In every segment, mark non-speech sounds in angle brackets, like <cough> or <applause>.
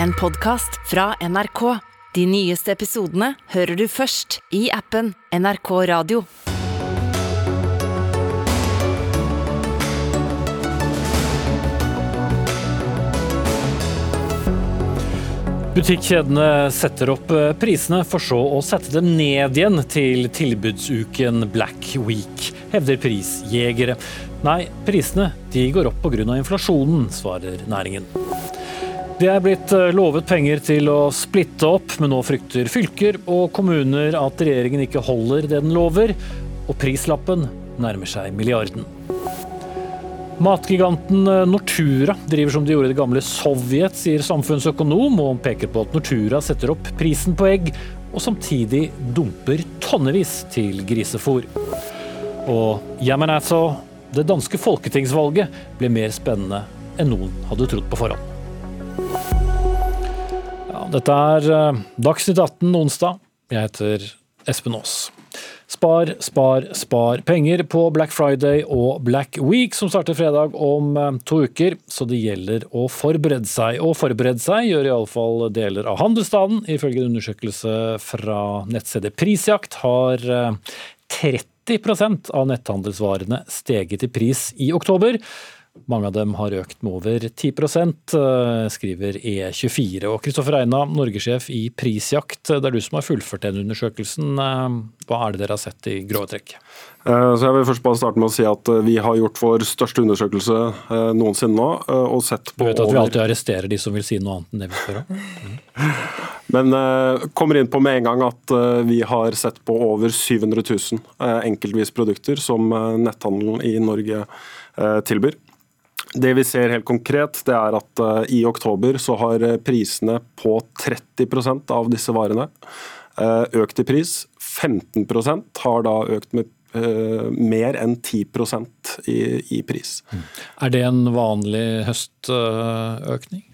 en podkast fra NRK. De nyeste episodene hører du først i appen NRK Radio. Butikkjedene setter opp eh, prisene, for så å sette dem ned igjen til tilbudsuken Black Week, hevder prisjegere. Nei, prisene de går opp pga. inflasjonen, svarer næringen. Det er blitt eh, lovet penger til å splitte opp, men nå frykter fylker og kommuner at regjeringen ikke holder det den lover, og prislappen nærmer seg milliarden. Matgiganten eh, Nortura driver som de gjorde i det gamle Sovjet, sier samfunnsøkonom, og peker på at Nortura setter opp prisen på egg, og samtidig dumper tonnevis til grisefôr. Og jammen altså, det danske folketingsvalget ble mer spennende enn noen hadde trodd på forhånd. Dette er eh, Dagsnytt 18 onsdag. Jeg heter Espen Aas. Spar, spar, spar penger på Black Friday og Black Week, som starter fredag om eh, to uker. Så det gjelder å forberede seg. Og forberede seg gjør iallfall deler av handelsstanden. Ifølge en undersøkelse fra nettstedet Prisjakt har 30% av netthandelsvarene steget i pris i oktober. Mange av dem har økt med over 10 eh, skriver E24. Og Kristoffer Eina, norgessjef i Prisjakt, det er du som har fullført den undersøkelsen. Eh, hva er det dere har sett i grove trekk? Eh, så jeg vil først bare starte med å si at Vi har gjort vår største undersøkelse noensinne nå. og sett på... Du vet at vi alltid arresterer de som vil si noe annet enn det vi spør om? <laughs> Mm. Men kommer inn på med en gang at vi har sett på over 700 000 enkeltvis produkter som netthandelen i Norge tilbyr. Det vi ser helt konkret, det er at uh, i oktober så har eh, prisene på 30% av disse varene uh, økt i pris. 15% har da økt med uh, mer enn 10 i, i pris. Er det en vanlig høstøkning?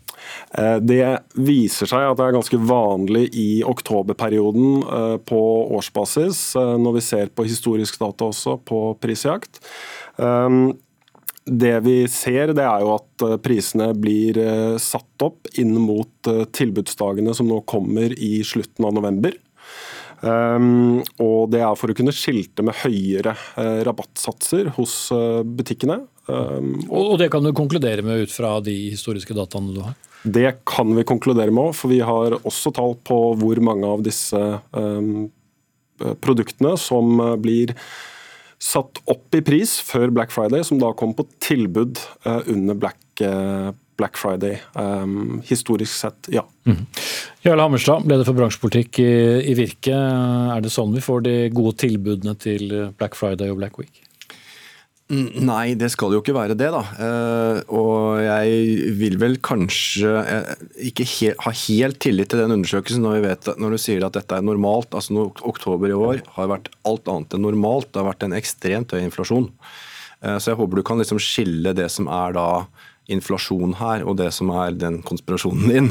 Det viser seg at det er ganske vanlig i oktoberperioden på årsbasis, når vi ser på historisk data også på prisjakt. Det vi ser, det er jo at eh, prisene blir eh, satt opp inn mot eh, tilbudsdagene som nå kommer i slutten av november. Um, og det er for å kunne skilte med høyere uh, rabattsatser hos uh, butikkene. Um, og, og, det kan du konkludere med ut fra de historiske dataene du har? Det kan vi konkludere med, for vi har også tall på hvor mange av disse um, produktene som blir satt opp i pris før Black Friday, som da kom på tilbud uh, under Black, uh, Black Friday. Um, historisk sett, ja. Mm. Jarle Hammerstad, leder for bransjepolitikk i, i Virke. Er det sånn vi får de gode tilbudene til Black Friday og Black Week? Nei, det skal jo ikke være det, da. Eh, og jeg vil vel kanskje eh, ikke ha helt tillit til den undersøkelsen når, vet, når, du sier at dette er normalt. Altså når Oktober i år har vært alt annet enn normalt. Det har vært en ekstremt høy inflasjon. Eh, så jeg håper du kan liksom skille det som er da inflasjon her, og det som er den konspirasjonen din.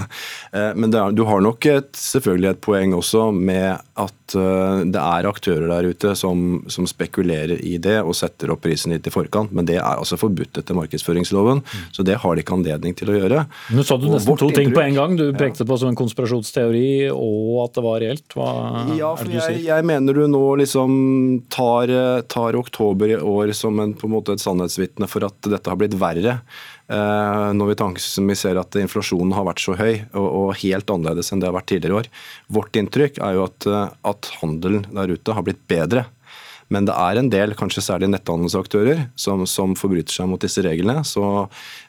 Eh, men er, du har nok et, selvfølgelig et poeng også med at eh, det er aktører der ute som, som, spekulerer i det og setter opp prisen litt i forkant, men det er altså forbudt etter markedsføringsloven. Mm. Så det har de ikke anledning til å gjøre. Nå sa du nesten to ting på en gang. Du pekte ja. på som en konspirasjonsteori og at det var reelt. Hva ja, for er det du sier? jeg? Jeg mener du nå liksom tar, tar oktober i år som en, på en måte et sannhetsvitne for at dette har blitt verre. Eh, når vi, ser at inflasjonen har vært så høy og, helt annerledes enn det har vært tidligere år. Vårt inntrykk er jo at, eh, at handelen der ute har blitt bedre. Men det er en del, kanskje særlig netthandelsaktører, som, som forbryter seg mot disse reglene. Så,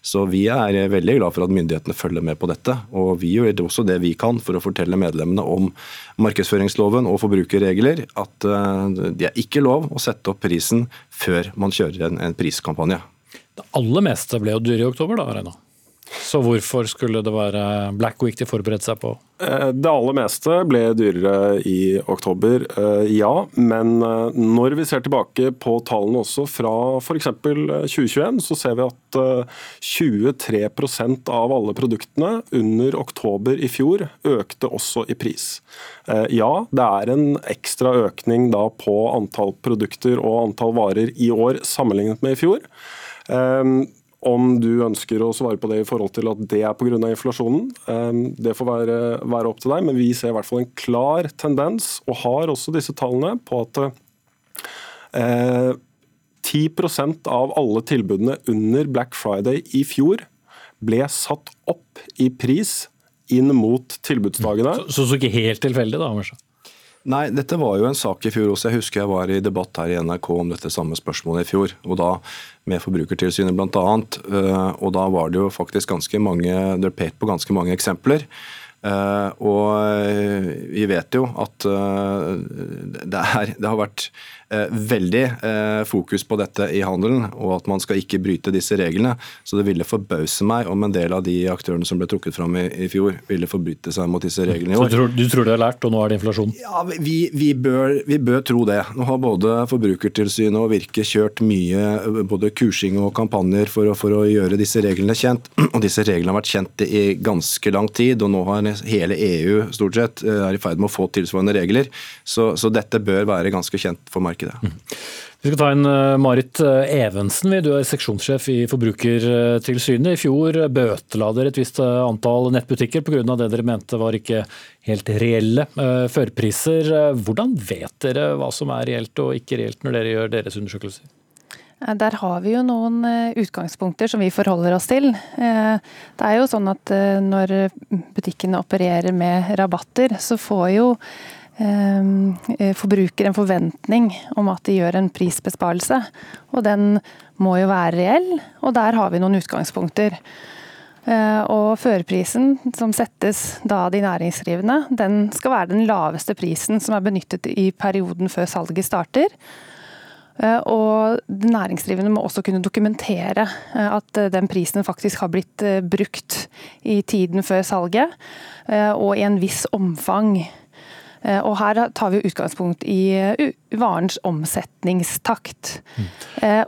så, vi er veldig glad for at myndighetene følger med på dette. Og vi gjør også det vi kan for å fortelle medlemmene om markedsføringsloven og forbrukerregler. At uh, det er ikke lov å sette opp prisen før man kjører en, en priskampanje. Det aller meste ble jo dyre i oktober, da, Reina? Så hvorfor skulle det være Black Week de forberedte seg på? Eh, det aller meste ble dyrere i oktober, eh, ja. Men eh, når vi ser tilbake på tallene også fra f.eks. 2021, så ser vi at 23% av alle produktene under oktober i fjor økte også i pris. Ja, det er en ekstra økning da på antall produkter og antall varer i år sammenlignet med i fjor. Ehm, Om du ønsker å svare på det i forhold til at det er pga. inflasjonen, det får være, være, opp til deg. Men vi ser i hvert fall en klar tendens, og har også disse tallene, på at eh, 10% av alle tilbudene under Black Friday i fjor ble satt opp i pris inn mot tilbudsdagene. Så, så, så ikke helt tilfeldig, da? Kanskje? Nei, dette var jo en sak i fjor også. Jeg husker jeg var i debatt her i NRK om dette samme spørsmålet i fjor. og da Med Forbrukertilsynet bl.a. Eh, og da var det jo faktisk ganske mange Det pekt på ganske mange eksempler. Uh, og eh, vi vet jo at det, er, det, har vært veldig fokus på dette i handelen, og at man skal ikke bryte disse reglene. Så det ville forbause meg om en del av de aktørene som ble trukket fram i, i fjor, ville forbryte seg mot disse reglene i år. Du tror, du tror det er lært, og nå er det inflasjon? Ja, vi, vi, bør, vi, bør, tro det. Nå har både Forbrukertilsynet og Virke kjørt mye både kursing og kampanjer for å, for å gjøre disse reglene kjent. <clears throat> Og disse reglene har vært kjent i ganske lang tid, og nå har hele EU stort sett eh, er i ferd med å få tilsvarende regler. Så, så dette bør være ganske kjent for markedet. Mm. Vi skal ta inn eh, Marit eh, Evensen, du er seksjonssjef i Forbrukertilsynet. I fjor bøtela dere et visst antall nettbutikker pga. det dere mente var ikke helt reelle førpriser. Hvordan vet dere hva som er reelt og ikke reelt når dere gjør deres undersøkelser? Eh, der har vi jo noen eh, utgangspunkter som vi forholder oss til. Eh, det er jo sånn at når butikkene opererer med rabatter, så får jo forbruker en forventning om at de gjør en prisbesparelse. Og den må jo være reell, og der har vi noen utgangspunkter. Og førerprisen som settes da de næringsdrivende, den skal være den laveste prisen som er benyttet i perioden før salget starter. Eh, og næringsdrivende må også kunne dokumentere eh, at eh, den prisen faktisk har blitt brukt i tiden før salget, og i en viss omfang. Og her tar vi utgangspunkt i varens omsetningstakt. Mm.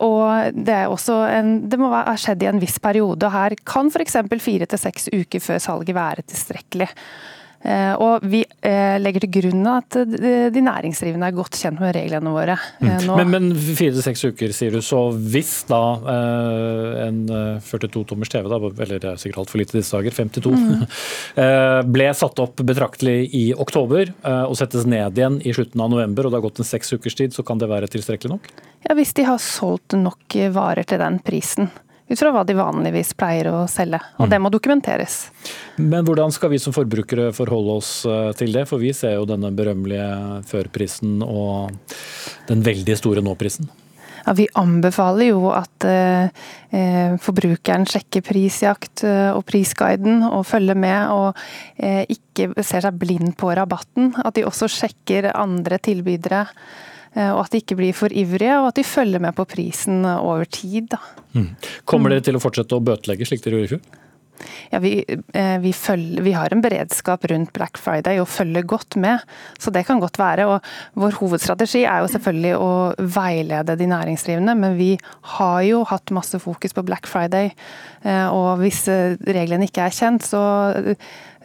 Og det, er også en, det må ha skjedd i en viss periode. Her kan f.eks. fire til seks uker før salget være tilstrekkelig. Eh, og vi eh, legger til grunn at de næringsdrivende er godt kjent med reglene våre. Eh, mm. Men, men fire til seks uker, sier du. Så hvis da en 42-tommers TV, da, eller det er sikkert altfor lite disse dager, 52, mm. <laughs> ble satt opp betraktelig i oktober og settes ned igjen i slutten av november, og det har gått en seks ukers tid, så kan det være tilstrekkelig nok? Ja, Hvis de har solgt nok varer til den prisen ut fra hva de vanligvis pleier å selge. Og mm. det må dokumenteres. Men hvordan skal vi som forbrukere forholde oss eh, til det? For vi ser jo denne berømmelige førprisen og den veldig store nå-prisen. Ja, vi anbefaler jo at eh, eh forbrukeren sjekker prisjakt eh, og prisguiden og følger med, og eh, ikke ser seg blind på rabatten. At de også sjekker andre tilbydere. Eh, og at de ikke blir for ivrige, og at de følger med på prisen over tid. Mm. Kommer dere til å fortsette å bøtelegge slik dere gjorde i fjor? Ja, vi, eh, vi, følger, vi, har en beredskap rundt Black Friday og følger godt med. Så det kan godt være. og Vår hovedstrategi er jo selvfølgelig å veilede de næringsdrivende, men vi har jo hatt masse fokus på Black Friday. Eh, og hvis reglene ikke er kjent, så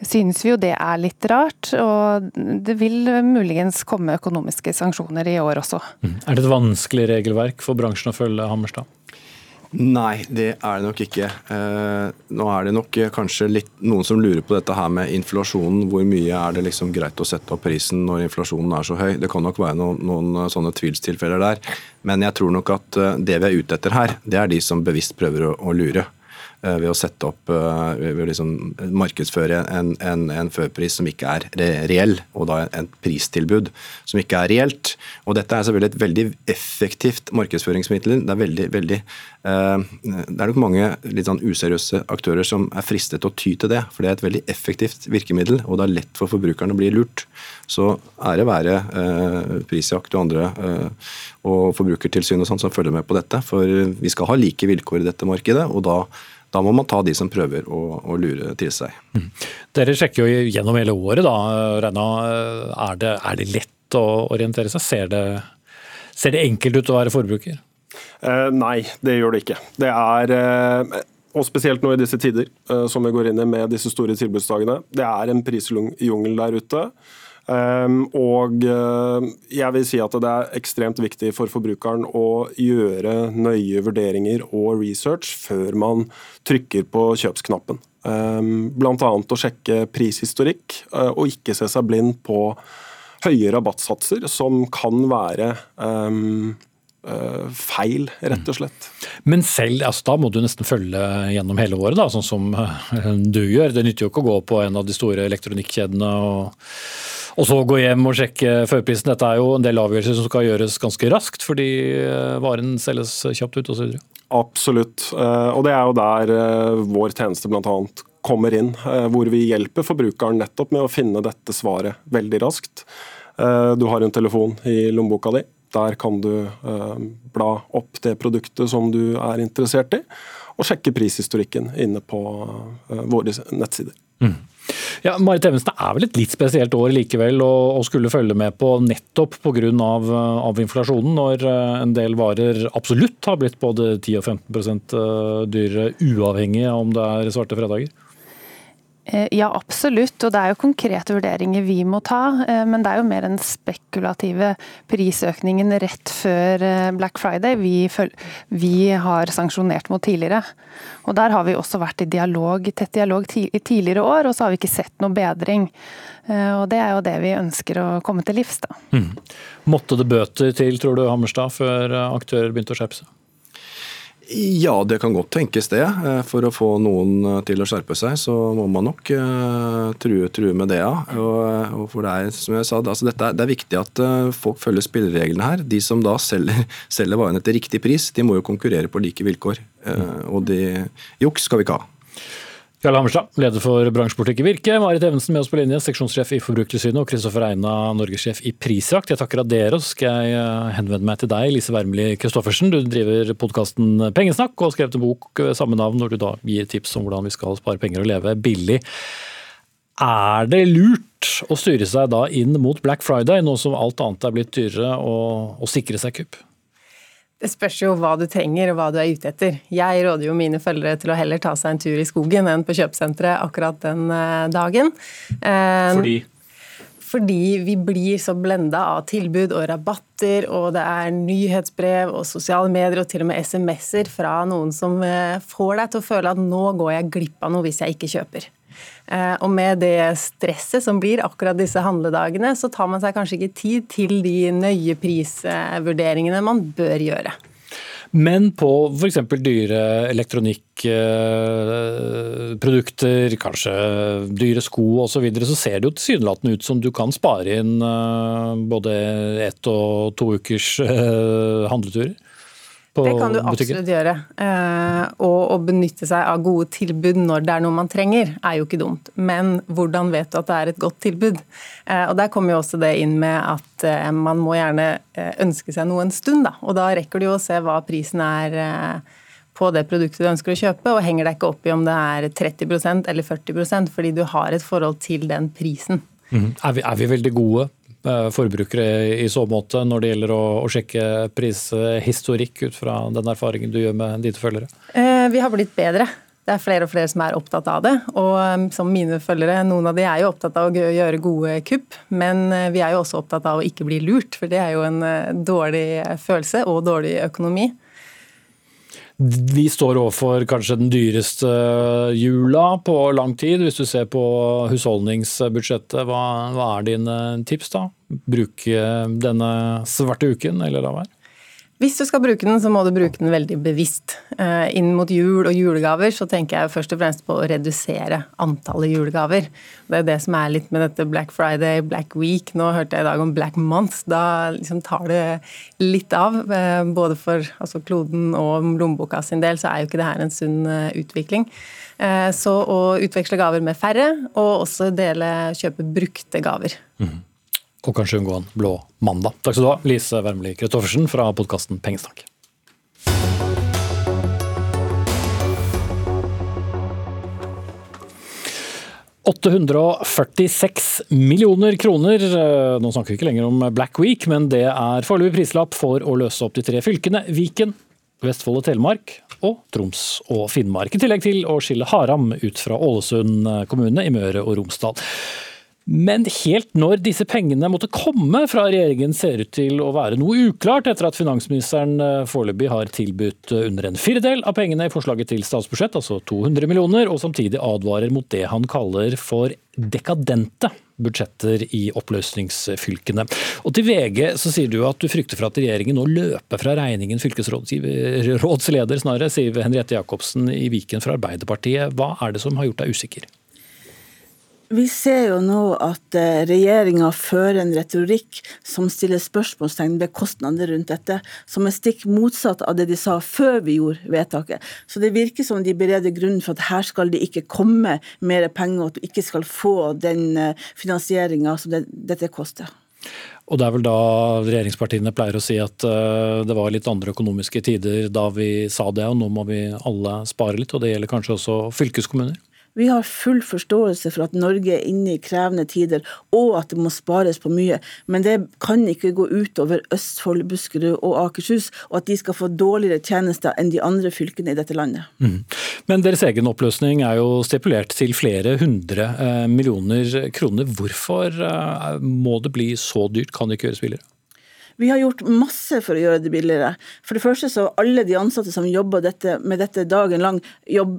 synes vi jo det er litt rart. Og det vil muligens komme økonomiske sanksjoner i år også. Mm. Er det et vanskelig regelverk for bransjen å følge, Hammerstad? Nei, det er det nok ikke. Eh, nå er det nok kanskje litt, noen som lurer på dette her med inflasjonen. Hvor mye er det liksom greit å sette opp prisen når inflasjonen er så høy? Det kan nok være noen, noen sånne tvilstilfeller der. Men jeg tror nok at eh, det vi er ute etter her, det er de som bevisst prøver å, å lure. Eh, ved å sette opp, eh, ved å liksom markedsføre en, en, en, førpris som ikke er reell, og da et pristilbud som ikke er reelt. Og Dette er selvfølgelig et veldig effektivt markedsføringsmiddel. Det er veldig, veldig det er nok mange litt sånn useriøse aktører som er fristet til å ty til det. For det er et veldig effektivt virkemiddel, og det er lett for forbrukerne å bli lurt. Så ære være prisjakt og andre og Forbrukertilsynet og sånn som følger med på dette. For vi skal ha like vilkår i dette markedet. og da da må man ta de som prøver å, å lure til seg. Mm. Dere sjekker jo gjennom hele året, da. Reina. Er det, er det lett å orientere seg? Ser det, ser det, enkelt ut å være forbruker? Eh, nei, det gjør det ikke. Det er eh, og spesielt nå i disse tider, eh, som vi går inn i med disse store tilbudsdagene. Det er en prisjungel der ute. Ehm, og jeg vil si at det er ekstremt viktig for forbrukeren å gjøre nøye vurderinger og research før man trykker på kjøpsknappen. Ehm, Bl.a. å sjekke prishistorikk, og ikke se seg blind på høye rabattsatser, som kan være um, feil, rett og slett. Men selv, altså, da må du nesten følge gjennom hele året, da, sånn som du gjør. Det nytter jo ikke å gå på en av de store elektronikkjedene og og så gå hjem og sjekke førprisen. Dette er jo en del avgjørelser som skal gjøres ganske raskt, fordi eh, varen selges kjapt ut osv. Absolutt. Eh, og det er jo der eh, vår tjeneste bl.a. kommer inn. Hvor vi hjelper forbrukeren nettopp med å finne dette svaret veldig raskt. Du har en telefon i lommeboka di. Der kan du bla opp det produktet som du er interessert i, og sjekke prishistorikken inne på våre nettsider. Mm. Ja, Marit Evensen, det er vel et litt spesielt år likevel å, å skulle følge med på nettopp pga. Av, av inflasjonen, når eh, en del varer absolutt har blitt både 10 og 15 eh, dyrere, uavhengig av om det er svarte fredager? Eh, ja, absolutt. Og det er jo konkrete vurderinger vi må ta. Eh, men det er jo mer den spekulative prisøkningen rett før eh, Black Friday vi, vi har sanksjonert mot tidligere. Og der har vi også vært i dialog, tett dialog i tidligere år, og så har vi ikke sett noe bedring. Og det er jo det vi ønsker å komme til livs, da. Mm. Måtte det bøter til, tror du, Hammerstad, før aktører begynte å skjerpe seg? Ja, det kan godt tenkes det. Eh, for å få noen eh, til å skjerpe seg, så må man nok uh, true, true, med det, ja. Og, for det er, som jeg sa, altså dette, det er viktig at folk følger spillereglene her. De som da selger, <laughs> selger varene til riktig pris, de må jo konkurrere på like vilkår. Og de, juks skal vi ikke ha. Jarle Hammerstad, leder for bransjepolitikk i Virke. Marit Evensen med oss på linje, seksjonssjef i Forbrukertilsynet, og Kristoffer Eina, norgessjef i Prisjakt. Jeg takker av dere, og så skal jeg eh, henvende meg til deg, Lise Wermli Christoffersen. Du driver podkasten Pengesnakk og har skrevet en bok ved samme navn, når du da gir tips om hvordan vi skal spare penger og leve billig. Er det lurt å styre seg da inn mot Black Friday, nå som alt annet er blitt dyrere, og, og sikre seg kupp? Det spørs jo hva du trenger og hva du er ute etter. Jeg råder jo mine følgere til å heller ta seg en tur i skogen enn på kjøpesenteret akkurat den eh, dagen. Eh, Fordi? Fordi vi blir så blenda av tilbud og rabatter, og det er nyhetsbrev og sosiale medier og til og med SMS-er fra noen som eh, får deg til å føle at nå går jeg glipp av noe hvis jeg ikke kjøper. Eh, og med det stresset som blir akkurat disse handledagene, så tar man seg kanskje ikke tid til de nøye prisvurderingene man bør gjøre. Men på f.eks. dyre elektronikkprodukter, kanskje dyre sko osv., så, videre, så ser det jo tilsynelatende ut som du kan spare inn eh, både ett og to ukers eh, butikken? Det kan du absolutt gjøre. Eh, og å benytte seg av gode tilbud når det er noe man trenger, er jo ikke dumt. Men hvordan vet du at det er et godt tilbud? Eh, og Der kommer jo også det inn med at eh, man må gjerne ønske seg noe en stund. Da. Og da rekker du jo å se hva prisen er på det produktet du ønsker å kjøpe, og henger deg ikke opp i om det er 30% eller 40% fordi du har et forhold til den prisen. Mm. Er, vi, er vi veldig gode forbrukere i så måte når det gjelder å sjekke prishistorikk ut fra den erfaringen du gjør med dine følgere? Eh, vi har blitt bedre. Det er flere og flere som er opptatt av det. Og eh, som mine følgere, noen av de er jo opptatt av å gjøre gode kupp, men vi er jo også opptatt av å ikke bli lurt, for det er jo en dårlig følelse og dårlig økonomi. Vi står overfor kanskje den dyreste jula på lang tid. Hvis du ser på husholdningsbudsjettet, hva, hva er dine tips da? Bruke denne svarte uken, eller la være? Hvis du skal bruke den, så må du bruke den veldig bevisst. Eh, inn mot jul og julegaver så tenker jeg først og fremst på å redusere antallet julegaver. Det er det som er litt med dette Black Friday, Black Week. Nå hørte jeg i dag om Black Month. Da liksom tar det litt av. Eh, både for altså kloden og lommeboka sin del så er jo ikke det her en sunn eh, utvikling. Så å utveksle gaver med færre, og også dele, kjøpe brukte gaver. Mm og kanskje unngå en blå mandag. Takk skal du ha, Lise Wermli Kristoffersen fra podkasten Pengesnakk. «846 millioner kroner. Nå snakker vi ikke lenger om Black Week, men det er foreløpig prislapp for å løse opp de tre fylkene Viken, Vestfold og Telemark og Troms og Finnmark. I tillegg til å skille Haram ut fra Ålesund kommune i Møre og Romsdal. Men helt når disse pengene måtte komme fra regjeringen ser ut til å være noe uklart, etter at finansministeren eh, foreløpig har tilbudt eh, under en firedel av pengene i forslaget til statsbudsjett, altså 200 millioner, og samtidig advarer mot det han kaller for dekadente budsjetter i oppløsningsfylkene. Og Til VG så sier du at du frykter for at regjeringen nå løper fra regningen. Fylkesrådsleder snarere, sier Henriette Jacobsen i Viken fra Arbeiderpartiet. Hva er det som har gjort deg usikker? Vi ser jo nå at eh, regjeringa fører en retorikk som stiller spørsmålstegn ved kostnader rundt dette, som er stikk motsatt av det de sa før vi gjorde vedtaket. Så det virker som de bereder grunnen for at her skal det ikke komme mer penger, og at du ikke skal få den eh, finansieringa som det, dette koster. Og det er vel da regjeringspartiene pleier å si at eh, det var litt andre økonomiske tider da vi sa det, og nå må vi alle spare litt. Og det gjelder kanskje også fylkeskommuner? Vi har full forståelse for at Norge er inne i krevende tider, og at det må spares på mye. Men det kan ikke gå utover Østfold, Buskerud og Akershus, og at de skal få dårligere tjenester enn de andre fylkene i dette landet. Mm. Men deres egen oppløsning er jo stipulert til flere hundre eh, millioner kroner. Hvorfor eh, må det bli så dyrt? Kan det ikke gjøres billigere? Vi har gjort masse for å gjøre det billigere. For det første så alle de ansatte som jobber dette, med dette dagen lang, jobb,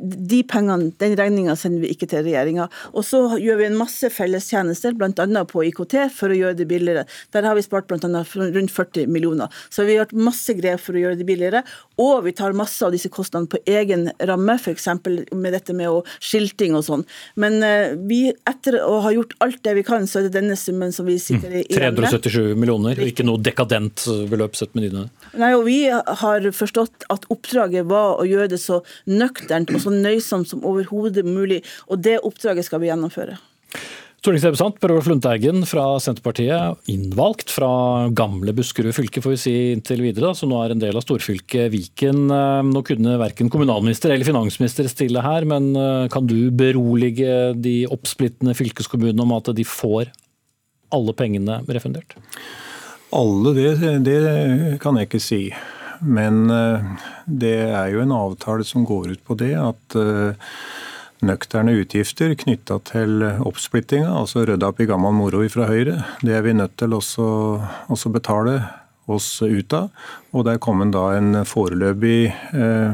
de pengene, den regninga sender vi ikke til regjeringa. Og så gjør vi en masse fellestjenester, bl.a. på IKT, for å gjøre det billigere. Der har vi spart bl.a. rundt 40 millioner. Så vi har gjort masse grep for å gjøre det billigere. Og vi tar masse av disse kostnadene på egen ramme, f.eks. med dette med å skilting og sånn. Men uh, vi, etter å ha gjort alt det vi kan, så er det denne summen som vi sitter i. Mm. 377 millioner, og ikke noe dekadent beløp sett med dine Nei, og Vi har forstått at oppdraget var å gjøre det så nøkternt og så nøysomt som overhodet mulig. Og det oppdraget skal vi gjennomføre. Stortingsrepresentant Per Olaf Lundteigen fra Senterpartiet, innvalgt fra gamle Buskerud fylke, får vi si inntil videre, da, som nå er en del av storfylket Viken. Eh, nå kunne verken kommunalminister eller finansminister stille her, men eh, kan du berolige de oppsplittende fylkeskommunene om at de får alle pengene refundert? Alle, det, det kan jeg ikke si. Men eh, det er jo en avtale som går ut på det at nøkterne utgifter knytta til oppsplittinga, altså rydde opp i gammel moro fra Høyre, det er vi nødt til å betale oss ut av. Og der kom en da en foreløpig eh,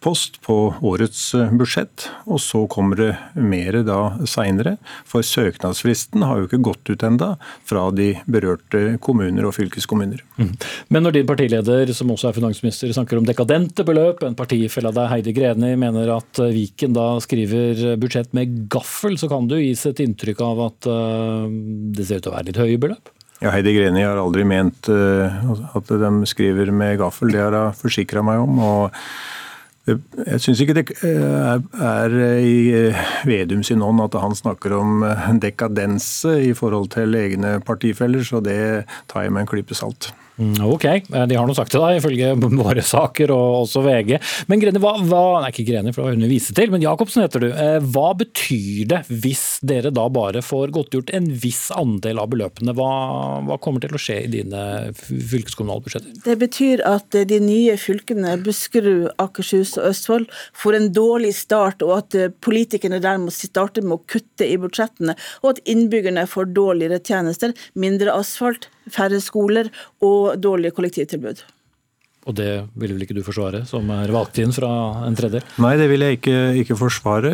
post på årets eh, budsjett, og så kommer det mer da seinere. For søknadsfristen har jo ikke gått ut enda fra de berørte kommuner og fylkeskommuner. Mm. Men når din partileder, som også er finansminister, snakker om dekadente beløp, en partifelle av deg, Heidi Greni, mener at eh, Viken da skriver budsjett med gaffel, så kan du gis et inntrykk av at uh, det ser ut til å være litt høye beløp? Ja, Heidi Greni har aldri ment at de skriver med gaffel, det har hun forsikra meg om. og jeg syns ikke det eh, er i eh, Vedum sin ånd at han snakker om eh, dekadense i forhold til egne partifeller, så det tar jeg med en klype salt. Mm, ok, eh, de har noe sagt til deg, ifølge <laughs> våre saker og også VG. Men Greni, hva, hva Nei, ikke Greni, for det var hun viste til, men Jacobsen heter du. Eh, hva betyr det hvis dere da bare får godtgjort en viss andel av beløpene? Hva, hva kommer til å skje i dine fylkeskommunale budsjetter? Det betyr at eh, de nye fylkene Buskerud, Akershus og Østfold får en dårlig start, og at politikerne der må starte med å kutte i budsjettene, og at innbyggerne får dårligere tjenester, mindre asfalt, færre skoler og dårlige kollektivtilbud. Og det ville vel ikke du forsvare, som er valgt inn fra en tredjedel? Nei, det vil jeg ikke, ikke, forsvare.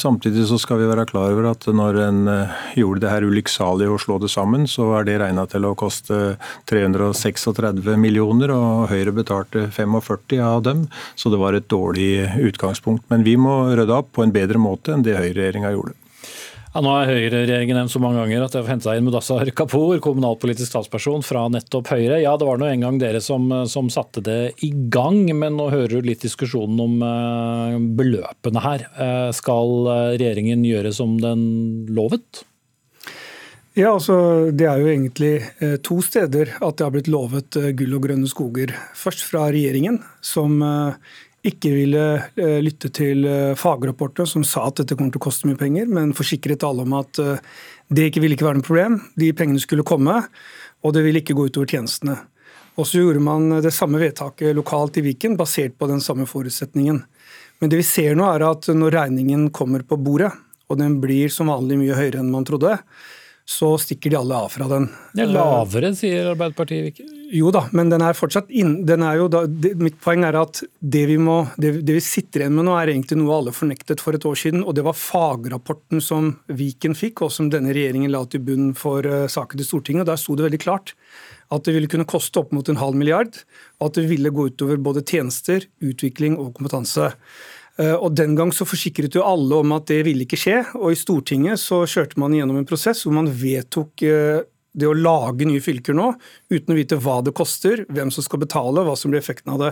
Samtidig så skal vi være klar over at når en eh, gjorde det her ulykksalige å slå det sammen, så er det regna til å koste 336 millioner, og Høyre betalte 45 av dem. Så det var et dårlig utgangspunkt. Men vi må rydde opp på en bedre måte enn det høyreregjeringa gjorde. Ja, nå høyreregjeringen nevnt så mange ganger at jeg har henta inn Mudassar Kapur, kommunalpolitisk statsperson fra nettopp Høyre. Ja, det var nå en gang dere som, som, satte det i gang, men nå hører du litt diskusjonen om uh, beløpene her. Uh, skal regjeringen gjøre som den lovet? Ja, altså Det er jo egentlig to steder at det har blitt lovet gull og grønne skoger. Først fra regjeringen, som ikke ville eh, lytte til eh, fagrapporter som sa at dette kommer til å koste mye penger, men forsikret alle om at eh, det ikke ville ikke være noe problem. De pengene skulle komme, og det ville ikke gå utover tjenestene. Og så gjorde man det samme vedtaket lokalt i Viken, basert på den samme forutsetningen. Men det vi ser nå er at når regningen kommer på bordet, og den blir som vanlig mye høyere enn man trodde, så stikker de alle av fra den. Det er lavere, sier Arbeiderpartiet. Jo da, men den er fortsatt inn, den er jo da, det, Mitt poeng er at det vi, må, det, det vi sitter igjen med nå, er egentlig noe alle fornektet for et år siden. og Det var fagrapporten som Viken fikk, og som denne regjeringen la til bunn for uh, saken til Stortinget. og Der sto det veldig klart at det ville kunne koste opp mot en halv milliard, og at det ville gå utover både tjenester, utvikling og kompetanse. Eh, og Den gang så forsikret jo alle om at det ville ikke skje. og I Stortinget så kjørte man gjennom en prosess hvor man vedtok eh, det å lage nye fylker nå, uten å vite hva det koster, hvem som skal betale, hva som blir effekten av det.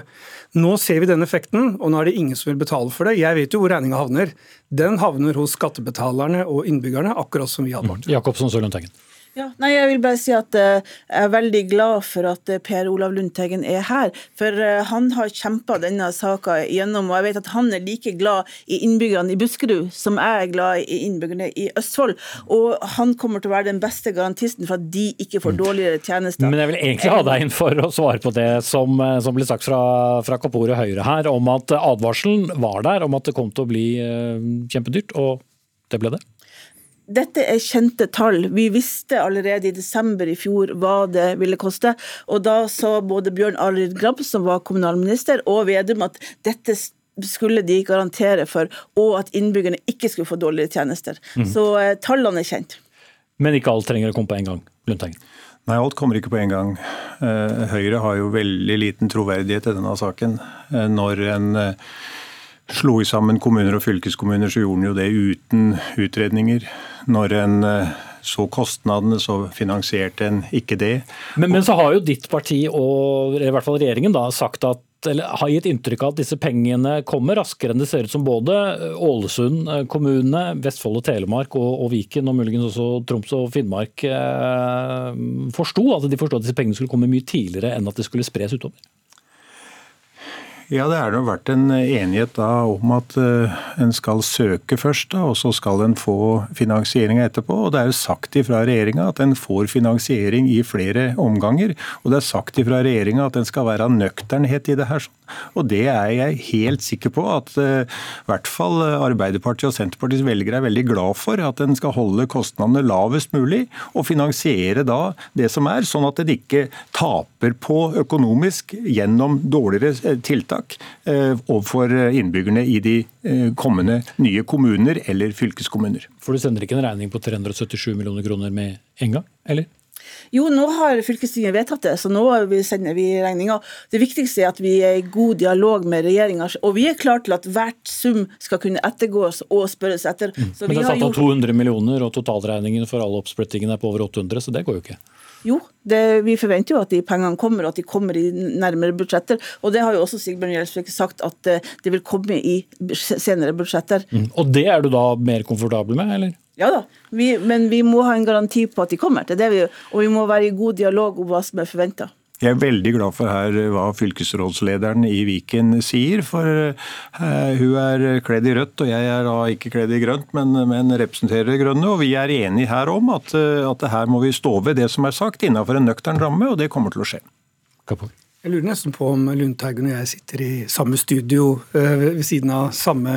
Nå ser vi den effekten, og nå er det ingen som vil betale for det. Jeg vet jo hvor regninga havner. Den havner hos skattebetalerne og innbyggerne, akkurat som vi advarte. Mm. Jakobsen Sølundteigen. Ja, nei, Jeg vil bare si at uh, jeg er veldig glad for at uh, Per Olav Lundteigen er her. For uh, han har kjempa denne saka gjennom, og jeg vet at han er like glad i innbyggerne i Buskerud som jeg er glad i innbyggerne i Østfold. Og han kommer til å være den beste garantisten for at de ikke får dårligere tjenester. Men jeg vil egentlig ha deg inn for å svare på det som, som ble sagt fra, fra Kapore Høyre her, om at advarselen var der om at det kom til å bli kjempedyrt, og det ble det? Dette er kjente tall. Vi visste allerede i desember i fjor hva det ville koste. Og da sa både Bjørn Arild Grabb, som var kommunalminister, og Vedum at dette skulle de garantere for, og at innbyggerne ikke skulle få dårligere tjenester. Mm. Så eh, tallene er kjent. Men ikke alt trenger å komme på en gang? Lundteigen? Nei, alt kommer ikke på en gang. Eh, Høyre har jo veldig liten troverdighet i denne saken. Eh, når en eh, slo sammen kommuner og fylkeskommuner, så gjorde en jo det uten utredninger. Når en eh, så kostnadene, så finansierte en ikke det. Men, men, så har jo ditt parti, og i hvert fall regjeringen, da, sagt at eller har gitt inntrykk av at disse pengene kommer raskere enn det ser ut som både Ålesund eh, kommune, Vestfold og Telemark og, og Viken og muligens også Troms og Finnmark eh, forsto. At de at disse pengene skulle komme mye tidligere enn at det skulle spres utover. Ja, det har vært en enighet da om at uh, en skal søke først, da, og så skal en få finansieringa etterpå. Og det er jo sagt ifra regjeringa at en får finansiering i flere omganger. Og det er sagt ifra regjeringa at en skal være nøkternhet i det her. Og det er jeg helt sikker på at uh, i hvert fall Arbeiderpartiet og Senterpartiets velgere er veldig glad for. At en skal holde kostnadene lavest mulig, og finansiere da det som er, sånn at en ikke taper på økonomisk gjennom dårligere tiltak tiltak eh, overfor innbyggerne i de eh, kommende nye kommuner eller fylkeskommuner. For du sender ikke en regning på 377 millioner kroner med en gang, eller? Jo, nå har fylkestinget vedtatt det, så nå sender vi regninga. Det viktigste er at vi er i god dialog med regjeringa. Og vi er klare til at hvert sum skal kunne ettergås og spørres etter. Mm. Men det er satt av 200 millioner, og totalregningen for alle oppsplittingene er på over 800, så det går jo ikke. Jo, det, vi forventer jo at de pengene kommer, og at de kommer i nærmere budsjetter. Og det har jo også Sigbjørn Gjelsvik sagt, at eh, det vil komme i senere budsjetter. Mm. Og det er du da mer komfortabel med, eller? Ja da, vi, men vi må ha en garanti på at de kommer. til det vi, Og vi må være i god dialog om hva som er forventa. Jeg er veldig glad for her hva fylkesrådslederen i Viken sier. For uh, hun er kledd i rødt, og jeg er da ikke kledd i grønt, men, men representerer det grønne. Og vi er enige her om at, uh, at her må vi stå ved det som er sagt, innenfor en nøktern ramme, og det kommer til å skje. Kapur. Jeg lurer nesten på om Lundteigen og jeg sitter i samme studio ved siden av samme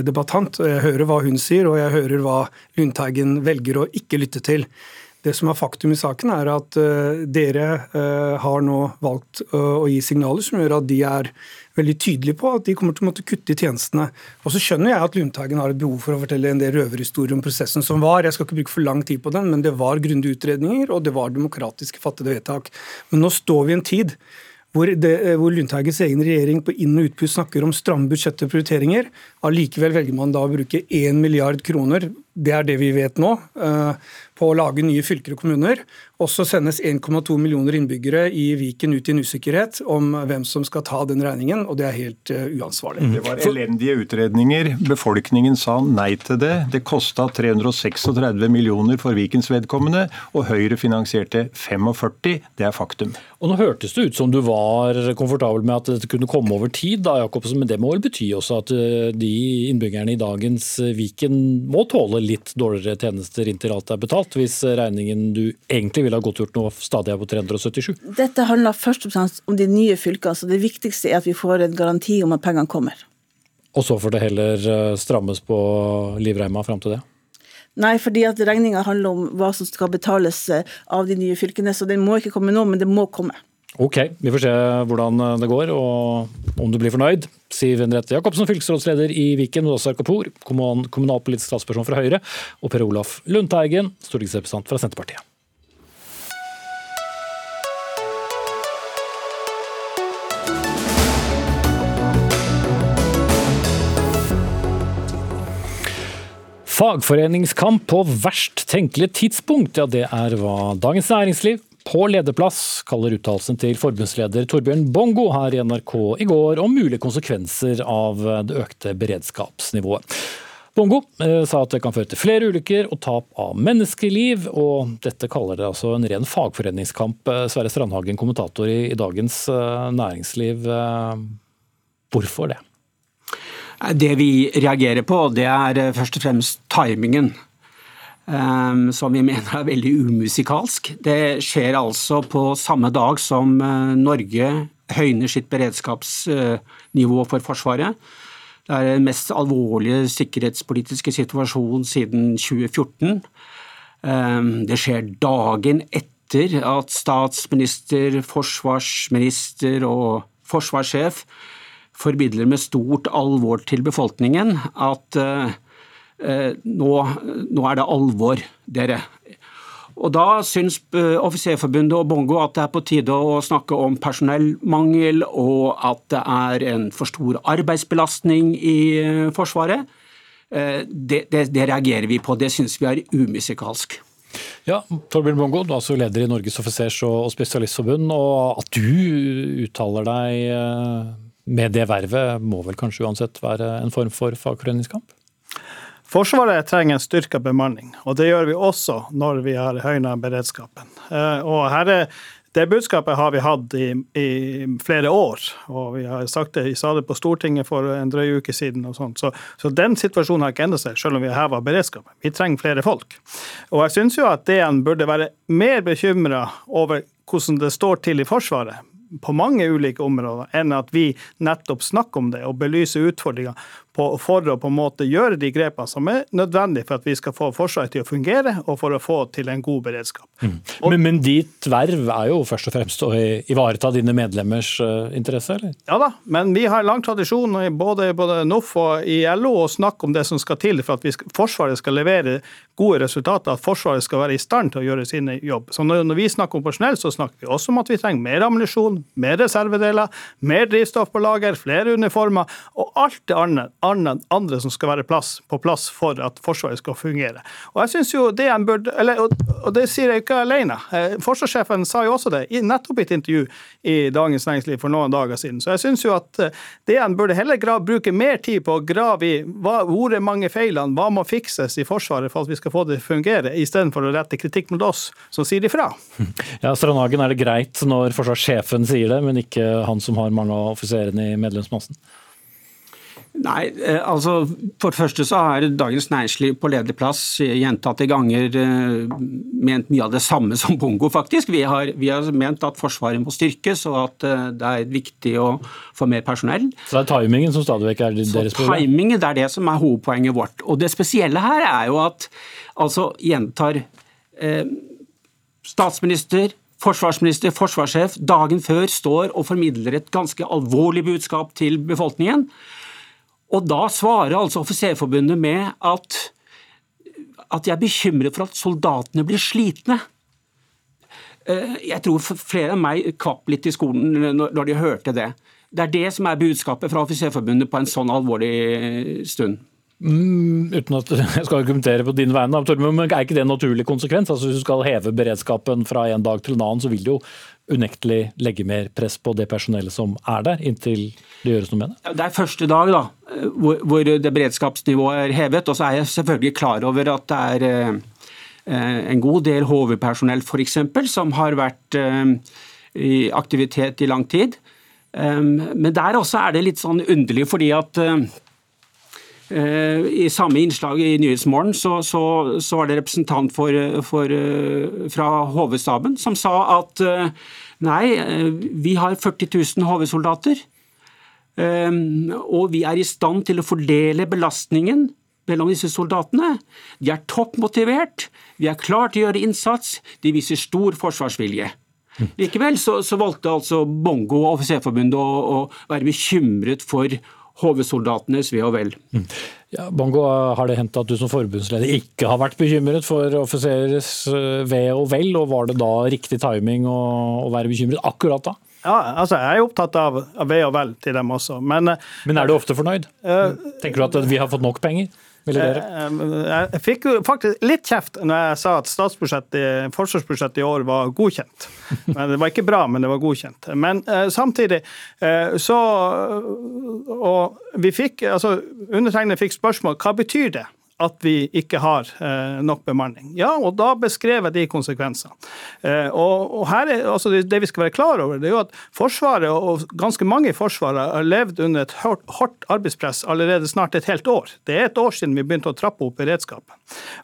debattant. Jeg hører hva hun sier, og jeg hører hva Lundteigen velger å ikke lytte til. Det som er faktum i saken, er at uh, dere uh, har nå valgt uh, å gi signaler som gjør at de er veldig tydelige på at de kommer til å måtte kutte i tjenestene. Og så skjønner jeg at Lundteigen har et behov for å fortelle en del røverhistorier om prosessen som var. Jeg skal ikke bruke for lang tid på den, men det var grundige utredninger, og det var demokratiske fattede vedtak. Men nå står vi i en tid hvor, det, hvor, Lundteigens egen regjering på inn- og utpust snakker om stramme budsjetter og prioriteringer. Allikevel velger man da å bruke 1 milliard kroner, det er det vi vet nå, på å lage nye fylker og kommuner. Og så sendes 1,2 millioner innbyggere i Viken ut i en usikkerhet om hvem som skal ta den regningen, og det er helt uh, uansvarlig. Det var elendige utredninger. Befolkningen sa nei til det. Det kosta 336 millioner for Vikens vedkommende, og Høyre finansierte 45. Det er faktum. Og Nå hørtes det ut som du var komfortabel med at dette kunne komme over tid, da, Jakobsen, men det må vel bety også at eh, de innbyggerne i dagens eh, Viken må tåle litt dårligere tjenester inntil alt er betalt? hvis regningen du egentlig ville ha godtgjort noe stadig er på 377? Dette handler først og fremst om de nye fylkene, så det viktigste er at vi får en garanti om at pengene kommer. Og så får det heller eh, strammes på livreima fram til det? Nei, fordi at regninga handler om hva som skal betales eh, av de nye fylkene. Så den må ikke komme nå, men det må komme. Ok, vi får se hvordan det går og om du blir fornøyd. Siv Henriette Jacobsen, fylkesrådsleder i Viken, Åsar Kapur, kommunalpolitisk talsperson fra Høyre, og Per Olaf Lundteigen, stortingsrepresentant fra Senterpartiet. Fagforeningskamp på verst tenkelig tidspunkt, ja det er hva Dagens Næringsliv på lederplass kaller uttalelsen til forbundsleder Torbjørn Bongo her i NRK i går om mulige konsekvenser av det økte beredskapsnivået. Bongo eh, sa at det kan føre til flere ulykker og tap av menneskeliv, og dette kaller det altså en ren fagforeningskamp. Eh, Sverre Strandhagen, kommentator i, Dagens eh, Næringsliv. Hvorfor det? Det vi reagerer på, det er eh, først og fremst timingen. Um, som vi <laughs> mener er veldig umusikalsk. Det skjer altså på samme dag som uh, Norge høyner sitt beredskapsnivå uh, for Forsvaret. Det er den mest alvorlige sikkerhetspolitiske situasjonen siden 2014. Um, det skjer dagen etter at statsminister, forsvarsminister og forsvarssjef formidler med stort alvor til befolkningen at eh, nå, nå, er det alvor, dere. Og Da syns eh, Offiserforbundet og Bongo at det er på tide å snakke om personellmangel, og at det er en for stor arbeidsbelastning i Forsvaret. Det, det, det reagerer vi på, det syns vi er umusikalsk. Ja, Torbjørn Bongo, du er altså leder i Norges offisers- og spesialistforbund. og At du uttaler deg med det vervet må vel kanskje uansett være en form for fagforeningskamp? Forsvaret trenger en styrka bemanning, og det gjør vi også når vi har høyna beredskapen. Eh, og her er det budskapet har vi hatt i, i, flere år, og vi har sagt det, vi sa det på Stortinget for en drøy uke siden. og sånt. Så, så den situasjonen har ikke endret seg, selv om vi har heva beredskapen. Vi trenger flere folk. Og jeg syns jo at DN burde være mer bekymra over hvordan det står til i Forsvaret på mange ulike områder, enn at vi nettopp snakker om det og belyser utfordringer for å på en måte gjøre de grepene som er nødvendige for at vi skal få Forsvaret til å fungere, og for å få til en god beredskap. Mm. Men, men, ditt verv er jo først og fremst å ivareta dine medlemmers uh, interesse, eller? Ja da, men vi har lang tradisjon både, både NOF og i LO å snakke om det som skal til for at skal, Forsvaret skal levere gode resultater, at Forsvaret skal være i stand til å gjøre sine jobb. Så når, når vi snakker om personell, så snakker vi også om at vi trenger mer ammunisjon, mer reservedeler, mer drivstoff på lager, flere uniformer og alt det andre andre som skal være plass, på plass for at Forsvaret skal fungere. Og jeg synes jo det en burde, eller, og, og, det sier jeg ikke alene. Eh, forsvarssjefen sa jo også det, i nettopp i et intervju i Dagens Næringsliv for noen dager siden. Så jeg synes jo at eh, det en burde heller grav, bruke mer tid på å grave i hva, hvor er mange feilene, hva må fikses i Forsvaret for at vi skal få det til å fungere, istedenfor å rette kritikk mot oss som sier ifra. Ja, Strandhagen, er det greit når forsvarssjefen sier det, men ikke han som har mange av offiserene i medlemsmassen? Nei, eh, altså For det første så har Dagens Næringsliv på lederplass gjentatte ganger eh, ment mye av det samme <laughs> som Bongo, faktisk. Vi har, vi har ment at Forsvaret må styrkes, og at eh, det er viktig å få mer personell. Så det er timingen som stadig vekk er deres problem? Timingen det er det som er hovedpoenget vårt. Og det spesielle her er jo at altså gjentar eh, statsminister, forsvarsminister, forsvarssjef dagen før står og formidler et ganske alvorlig budskap til befolkningen. Og da svarer altså Offiserforbundet med at, at de er bekymret for at soldatene blir slitne. Eh, jeg tror flere av meg kvapp litt i skolen når de hørte det. Det er det som er budskapet fra Offiserforbundet på en sånn alvorlig stund. Mm, uten at <laughs> jeg skal argumentere på din vegne, men er ikke det en naturlig konsekvens? Altså Hvis du skal heve beredskapen fra en dag til en annen, så vil det jo unektelig legge mer press på det personellet som er der, inntil det gjøres noe med det? Det er første dag da, hvor, hvor det beredskapsnivået er hevet. Og så er jeg selvfølgelig klar over at det er eh, en god del HV-personell f.eks. som har vært eh, i aktivitet i lang tid. Men der også er det litt sånn underlig, fordi at i samme innslag i Nyhetsmorgen så, så, så var det representant for, for, fra HV-staben som sa at Nei, eh, vi har 40 000 HV-soldater. Og vi er i stand til å fordele belastningen mellom disse soldatene. De er toppmotivert, vi er klar til å gjøre innsats, de viser stor forsvarsvilje. Likevel så, så valgte altså Bongo og Offiserforbundet å, å være bekymret for HV-soldatenes ve og vel. Ja, Bongo, har det hendt at du som forbundsleder ikke har vært bekymret for offiserers eh, ve og vel, og var det da riktig timing å, å være bekymret akkurat da? Ja, altså Jeg er opptatt av, av ve og vel til dem også, men Men er du ofte fornøyd? Uh, Tenker du at vi har fått nok penger? Jeg fikk jo faktisk litt kjeft når jeg sa at statsbudsjettet, forsvarsbudsjettet i år var godkjent. <laughs> Men Det var ikke bra, men det var godkjent. Men uh, samtidig så Og vi fikk, altså undertegnede fikk spørsmål hva betyr det? At vi ikke har eh, nok bemanning. Ja, og da beskrev jeg de konsekvensene. Eh, og, og, her er, altså det, det, vi skal være klar over, det er jo at Forsvaret, og ganske mange i Forsvaret, har levd under et hardt, hardt arbeidspress allerede snart et helt år. Det er et år siden vi begynte å trappe opp beredskapen.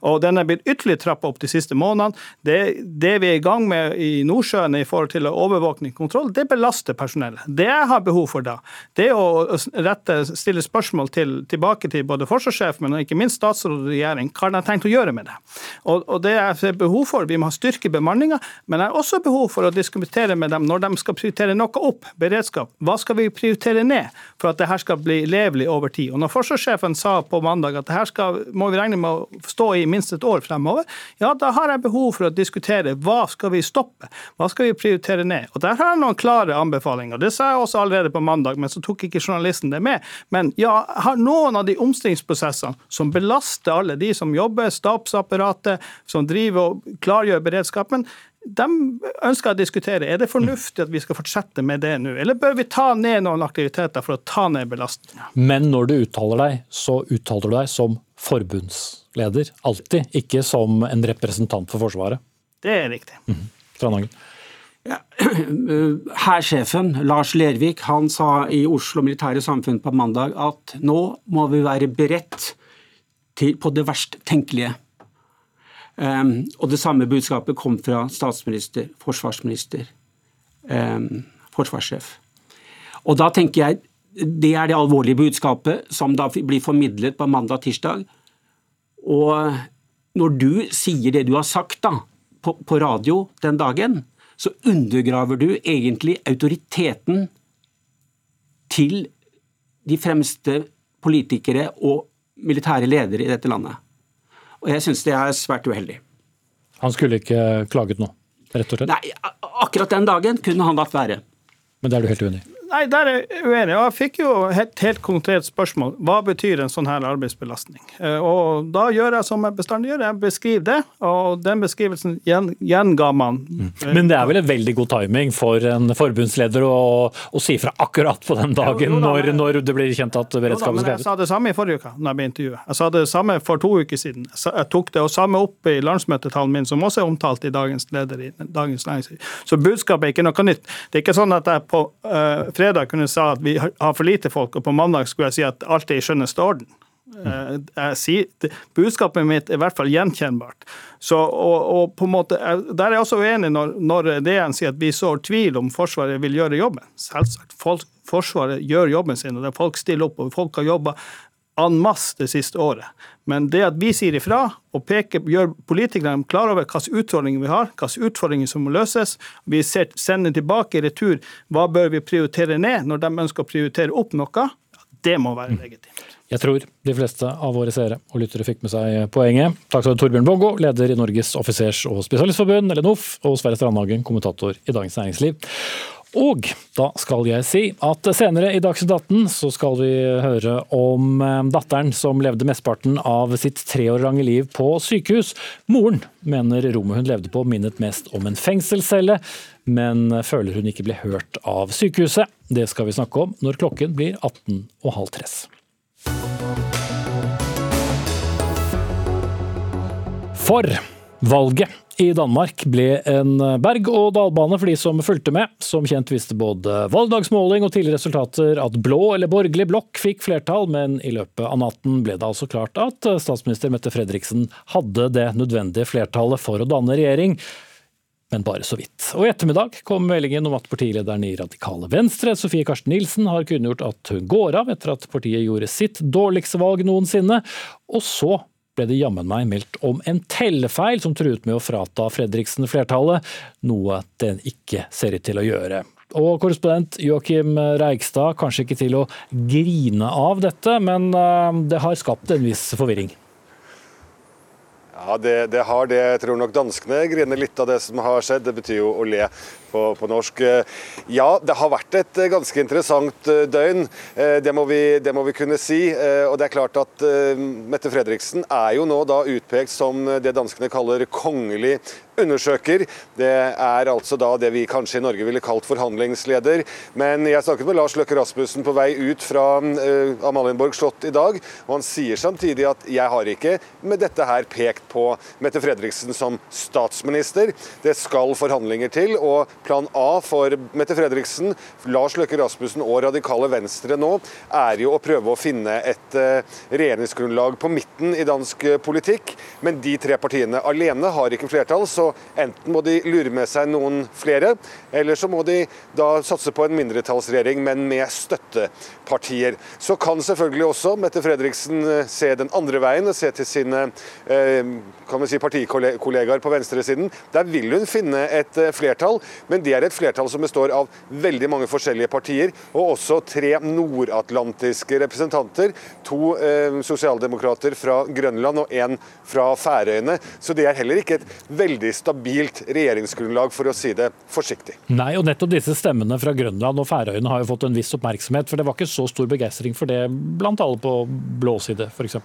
Og den er blitt ytterligere trappa opp de siste månedene. Det, det, vi er i gang med i Nordsjøen i forhold til overvåkning og kontroll, det belaster personellet. Det jeg har behov for da, det er å rette, stille spørsmål til, tilbake til både forsvarssjefen, men ikke minst statsråden statsråd og regjering, hva de har tenkt å gjøre med det? Og, og det er behov for, Vi må ha styrke bemanninga, men jeg har også behov for å diskutere med dem når de skal prioritere noe opp, beredskap. Hva skal vi prioritere ned for at det her skal bli levelig over tid? Og Når forsvarssjefen sa på mandag at det her må vi regne med å stå i minst et år fremover, ja, da har jeg behov for å diskutere hva skal vi stoppe, hva skal vi prioritere ned? Og Der har jeg noen klare anbefalinger. Det sa jeg også allerede på mandag, men så tok ikke journalisten det med. Men ja, har noen av de omstillingsprosessene som belaster belaster alle de som jobber, stabsapparatet, som driver og klargjør beredskapen. De ønsker å diskutere er det fornuftig at vi skal fortsette med det nå, eller bør vi ta ned noen aktiviteter for å ta ned belastninga. Men når du uttaler deg, så uttaler du deg som forbundsleder. Alltid, ikke som en representant for Forsvaret. Det er riktig. Mm. Trondhagen. Ja. <clears throat> Hærsjefen Lars Lervik han sa i Oslo Militære Samfunn på mandag at nå må vi være beredt til, på det verst tenkelige. Um, og det samme budskapet kom fra statsminister, forsvarsminister, um, forsvarssjef. Og da tenker jeg det er det alvorlige budskapet som da blir formidlet på mandag-tirsdag. Og når du sier det du har sagt da, på, på radio den dagen, så undergraver du egentlig autoriteten til de fremste politikere og militære ledere i dette landet. Og jeg syns det er svært uheldig. Han skulle ikke klaget nå, rett og slett? Nei, akkurat den dagen kunne han latt være. Men det er du helt uenig i? Nei, der er jeg uenig. Jeg fikk jo et helt konkret spørsmål. Hva betyr en sånn her arbeidsbelastning? Eh, og da gjør jeg som jeg bestandig gjør, jeg beskriver det, og den beskrivelsen gjenga man. Mm. Men det er vel en veldig god timing for en forbundsleder å, å si fra akkurat på den dagen, når, når, det blir kjent at beredskapen skal Jeg sa det samme i forrige uke, når jeg ble intervjuet. Jeg sa det samme for to uker siden. Jeg tok det og samme opp i landsmøtetalen min, som også er omtalt i dagens leder i Dagens Næringsliv. Så budskapet er ikke noe nytt. Det er ikke sånn at jeg på uh, fredag kunne sa at vi har for lite folk, og på mandag skulle jeg si at alt er i skjønneste orden. Eh, sier, budskapet mitt er i hvert fall gjenkjennbart. Så, og, og på en måte, Der er jeg også uenig når, når DN sier at vi sår tvil om Forsvaret vil gjøre jobben. Selvsagt. Folk, forsvaret gjør jobben sin, og folk stiller opp. og Folk har jobba en masse det siste året. Men det at vi sier ifra og peker, gjør politikerne klar over hvilke utfordringer vi har, hvilke utfordringer som må løses, vi sender tilbake i retur hva bør vi prioritere ned når de ønsker å prioritere opp noe, det må være legitimt. Jeg tror de fleste av våre seere og lyttere fikk med seg poenget. Takk skal du Torbjørn Bongo, leder i Norges offisers- og spesialistforbund, eller NOF, og Sverre Strandhagen, kommentator i Dagens Næringsliv. Og da skal jeg si at senere i Dagsnytt 18 så skal vi høre om eh, datteren som levde mesteparten av sitt tre år lange liv på sykehus. Moren mener rommet hun levde på minnet mest om en fengselscelle, men føler hun ikke ble hørt av sykehuset. Det skal vi snakke om når klokken blir 18.30. For valget i Danmark ble en berg-og-dal-bane for de som fulgte med. Som kjent visste både valgdagsmåling og tidligere resultater at blå eller borgerlig blokk fikk flertall, men i løpet av natten ble det altså klart at statsminister Mette Fredriksen hadde det nødvendige flertallet for å danne regjering. men bare så vidt. Og i ettermiddag kom meldingen om at partilederen i Radikale Venstre, Sofie Karsten Nilsen, har kunngjort at hun går av etter at partiet gjorde sitt dårligste valg noensinne. Og så ble det jammen meg meldt om en tellefeil som truet med å frata Fredriksen flertallet, noe den ikke ser ut til å gjøre. Og korrespondent Joakim Reigstad, kanskje ikke til å grine av dette, men eh, det har skapt en viss forvirring? Ja, det, det, har det. Jeg tror nok danskene griner litt av det som har skjedd. Det betyr jo å le på, på, norsk. Ja, det har vært et ganske interessant eh, døgn. Eh, det må vi, det må vi kunne si. Og det er klart at Mette Fredriksen er jo nå da utpekt som det danskene kaller kongelig undersøker. Det er altså da det vi kanskje i Norge ville kalt forhandlingsleder. Men jeg snakket med Lars Løkke Rasmussen på vei ut fra uh, Amalienborg slott i dag, og han sier samtidig at jeg har ikke med dette her pekt på Mette Fredriksen som statsminister. Det skal forhandlinger til, og plan A for Mette Fredriksen, Lars Løkke Rasmussen og Radikale Venstre nå er jo å prøve å finne et uh, regjeringsgrunnlag på midten i dansk politikk. Men de tre partiene alene har ikke flertall. så enten må de lure med seg noen flere, eller så må de da satse på en mindretallsregjering, men med støttepartier. Så kan selvfølgelig også Mette Fredriksen eh, se den andre veien, og se til sine eh, kan vi si, partikollegaer på venstresiden. Der vil hun finne et eh, flertall, men det er et flertall som består av veldig mange forskjellige partier, og også tre nordatlantiske representanter. To sosialdemokrater fra Grønland og én fra Færøyene. Så det er heller ikke et veldig stabilt regjeringsgrunnlag, for å si det forsiktig. Nei, og nettopp disse stemmene fra Grønland og Færøyene har jo fått en viss oppmerksomhet, for det var ikke så stor begeistring for det blant alle på blå side, f.eks.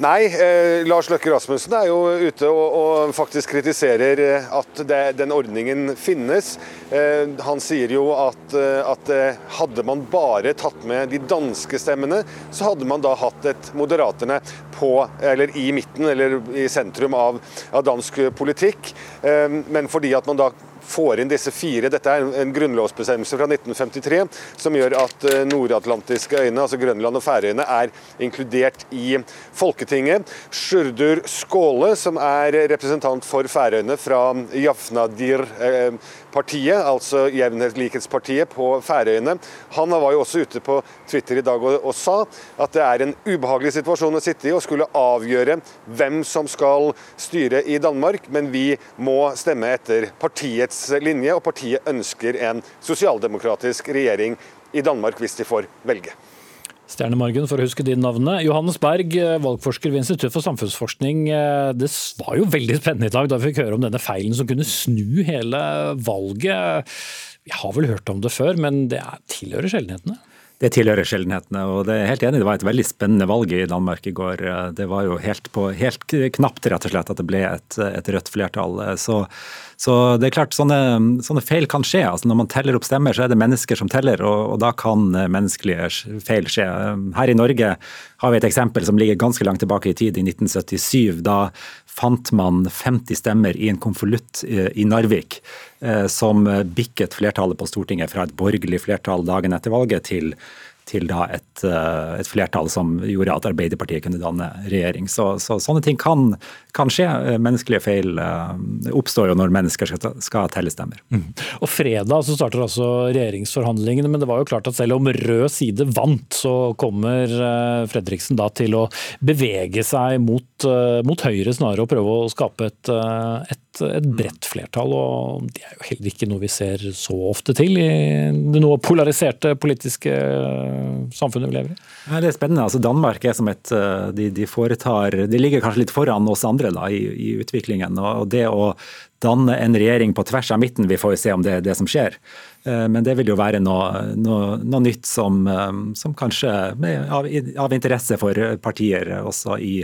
Nei, eh, Lars Løkke Rasmussen er jo ute og, og faktisk kritiserer eh, at det, den ordningen finnes. Eh, han sier jo at, eh, at, eh, hadde man bare tatt med de danske stemmene, så hadde man da hatt et Moderaterne på, eller i midten eller i sentrum av, av dansk politikk. Eh, men fordi at man da får inn disse fire. Dette er en grunnlovsbestemmelse fra 1953 som gjør at eh, nordatlantiske øyene, altså Grønland og Færøyene, er inkludert i Folketinget. Sjurdur Skåle, som er representant for Færøyene fra Jafnadir eh, partiet, altså Jevnhetslikhetspartiet på Færøyene, han var jo også ute på Twitter i dag og, og, sa at det er en ubehagelig situasjon å sitte i og skulle avgjøre hvem som skal styre i Danmark, men vi må stemme etter partiets linje, og partiet ønsker en sosialdemokratisk regjering i Danmark hvis de får velge. Stjernemargen, for å huske din navnet. Johannes Berg, eh, valgforsker ved Institutt for samfunnsforskning. Eh, det var jo veldig spennende i dag da vi fikk høre om denne feilen som kunne snu hele valget. Vi har vel hørt om det før, men det tilhører sjeldenhetene? Det tilhører sjeldenhetene, og det er helt enig. Det var et veldig spennende valg i Danmark i går. Det var jo helt, på, helt knapt rett og slett at det ble et, et rødt flertall. Så, så, det er klart, sånne, sånne, feil kan skje. Altså når man teller opp stemmer, så er det mennesker som teller, og, og da kan menneskelige feil skje. Her i Norge har vi et eksempel som ligger ganske langt tilbake i tid, i 1977. Da fant man 50 stemmer i en konvolutt i Narvik eh, som bikket flertallet på Stortinget fra et borgerlig flertall dagen etter valget til til da et, eh, et, flertall som gjorde at Arbeiderpartiet kunne danne regjering. Så, så sånne ting kan, kan, skje. Menneskelige feil eh, oppstår jo når mennesker skal, skal telle stemmer. Mm. Og Fredag så starter altså regjeringsforhandlingene, men det var jo klart at selv om rød side vant, så kommer eh, Fredriksen da til å bevege seg mot, mot høyre snarere og prøve å skape et, et, et bredt flertall. og Det er jo heller ikke noe vi ser så ofte til i det noe polariserte politiske samfunnet vi lever i? Det er spennende. Altså, Danmark er som et eh, de, de, foretar De ligger kanskje litt foran oss andre da, i, i utviklingen. og det å danne en regjering på tvers av midten, vi får jo se om det er det som skjer. Eh, men det vil jo være noe, noe, noe nytt som, eh, som kanskje er av, av, interesse for partier også i,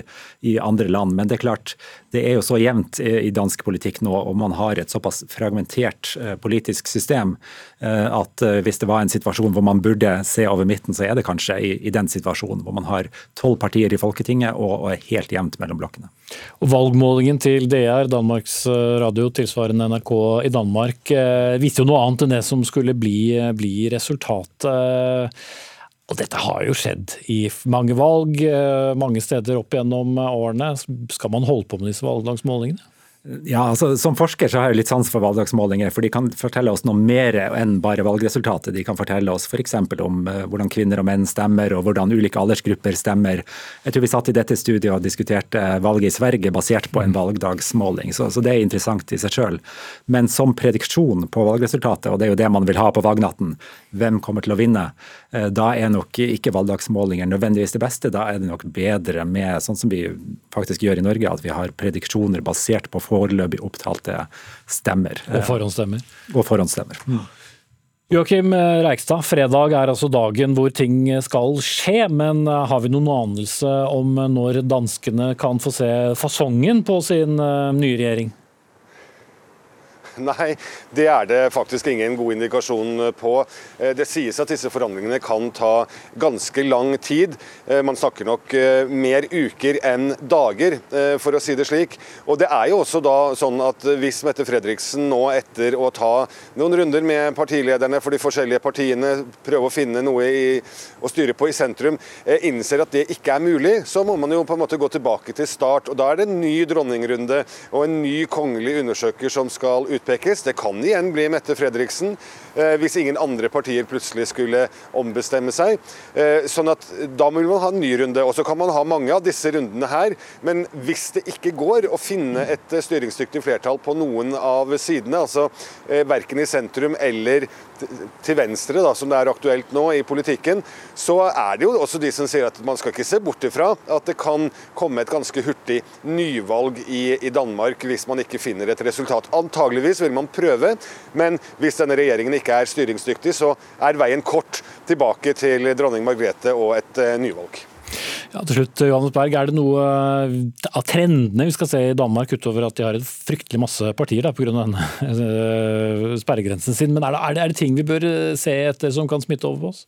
i, andre land. Men det er klart, det er jo så jevnt i dansk politikk nå, og man har et såpass fragmentert eh, politisk system at hvis det var en situasjon hvor man burde se over midten, så er det kanskje i, i den situasjonen hvor man har tolv partier i Folketinget og, og er helt jevnt mellom blokkene. Og Valgmålingen til DR, Danmarks Radio, tilsvarende NRK i Danmark, viste jo noe annet enn det som skulle bli, bli resultatet. Og dette har jo skjedd i mange valg, mange steder opp gjennom årene. Skal man holde på med disse valgdagsmålingene? Ja, altså Som forsker så har jeg litt sans for valgdagsmålinger, for de kan fortelle oss noe mer enn bare valgresultatet. De kan fortelle oss f.eks. om uh, hvordan kvinner og menn stemmer, og hvordan ulike aldersgrupper stemmer. Jeg tror vi satt i dette studiet og diskuterte valget i Sverige basert på en valgdagsmåling, så, så det er interessant i seg sjøl. Men som prediksjon på valgresultatet, og det er jo det man vil ha på valgnatten, hvem kommer til å vinne, da er nok ikke valgdagsmålinger nødvendigvis det beste. Da er det nok bedre med, sånn som vi faktisk gjør i Norge, at vi har prediksjoner basert på foreløpig opptalte stemmer. Og forhåndsstemmer. Og forhåndsstemmer. Mm. Joakim Reikstad, fredag er altså dagen hvor ting skal skje, men har vi noen anelse om når danskene kan få se fasongen på sin eh, nye regjering? <laughs> Nei, det er det faktisk ingen god indikasjon på. Eh, det sies at disse forhandlingene kan ta ganske lang tid. Eh, man snakker nok eh, mer uker enn dager, for å si det slik. Og det er jo også da sånn at hvis Mette Fredriksen nå etter å ta noen runder med partilederne for de forskjellige partiene, prøve å finne noe i, å styre på i sentrum, innser at det ikke er mulig, så må man jo på en måte gå tilbake til start. Og da er det en ny dronningrunde og en ny kongelig undersøker som skal ut utpekes. Det kan igjen bli Mette Fredriksen, eh, hvis ingen andre partier plutselig skulle ombestemme seg. Eh, sånn at Da må man ha en ny runde. Og så kan man ha mange av disse rundene her. Men hvis det ikke går å finne et eh, styringsdyktig flertall på noen av sidene, altså verken i sentrum eller til venstre, da, som det er aktuelt nå i politikken, så er det jo også de som sier at man skal ikke se bort ifra at det kan komme et ganske hurtig nyvalg i, i Danmark hvis man ikke finner et resultat. Antageligvis vil man prøve, men hvis denne regjeringen ikke er styringsdyktig, så er veien kort tilbake til dronning Margrethe og et uh, nyvalg. Ja, til slutt, Johannes Berg, Er det noe eh, av trendene vi skal se i Danmark, utover at de har et fryktelig masse partier pga. denne eh, sperregrensen sin, men er det, er det, ting vi bør se etter som kan smitte over på oss?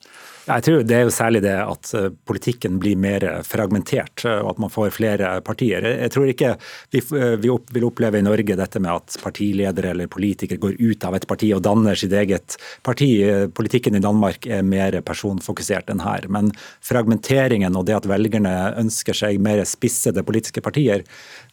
Jeg tror Det er jo særlig det at eh, politikken blir mer fragmentert, eh, og at man får flere partier. Jeg tror ikke eh, vi vil oppleve i Norge dette med at partiledere eller politikere går ut av et parti og danner sitt eget parti. Politikken i Danmark er mer personfokusert enn her. Men fragmenteringen og det at velgerne ønsker seg mer spissede politiske partier,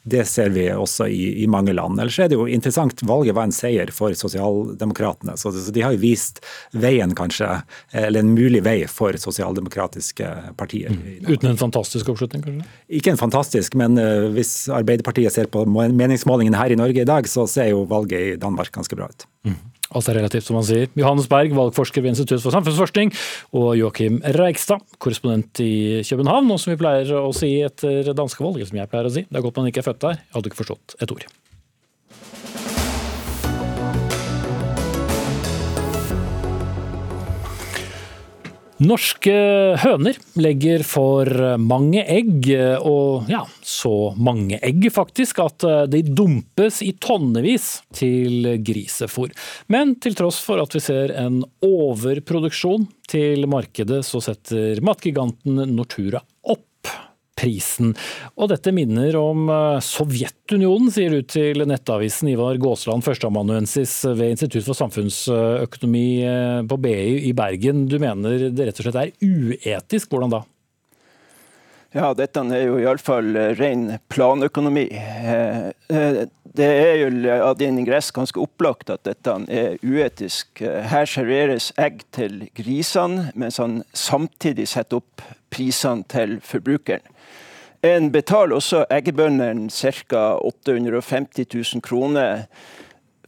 det ser vi også i, i, mange land. Ellers er det jo interessant. Valget var en seier for sosialdemokratene. Så, så, de har jo vist veien, kanskje, eller en mulig vei for sosialdemokratiske partier. Mm. Uten en fantastisk oppslutning, kanskje? Ikke en fantastisk, men uh, hvis Arbeiderpartiet ser på meningsmålingene her i Norge i dag, så ser jo valget i Danmark ganske bra ut. Mm. Alt er relativt, som man sier. Johannes Berg, valgforsker ved Institutt for samfunnsforskning, og Joakim Reigstad, korrespondent i København, og som vi pleier å si etter danskevalget, som jeg pleier å si. Det er godt man ikke er født der. Jeg hadde ikke forstått et ord. Norske høner legger for mange egg, og ja, så mange egg faktisk at de dumpes i tonnevis til grisefôr. Men til tross for at vi ser en overproduksjon til markedet, så setter matgiganten Nortura prisen. Og dette minner om eh, Sovjetunionen, sier du til Nettavisen Ivar Gåsland, førsteamanuensis ved Institutt for samfunnsøkonomi eh, på BI i Bergen. Du mener det rett og slett er uetisk. Hvordan da? Ja, dette er jo iallfall eh, ren planøkonomi. Det er jo av din ingress ganske opplagt at dette er uetisk. Her serveres egg til grisene, mens han samtidig setter opp prisene til forbrukeren. En betaler også eggebøndene ca. 850 000 kroner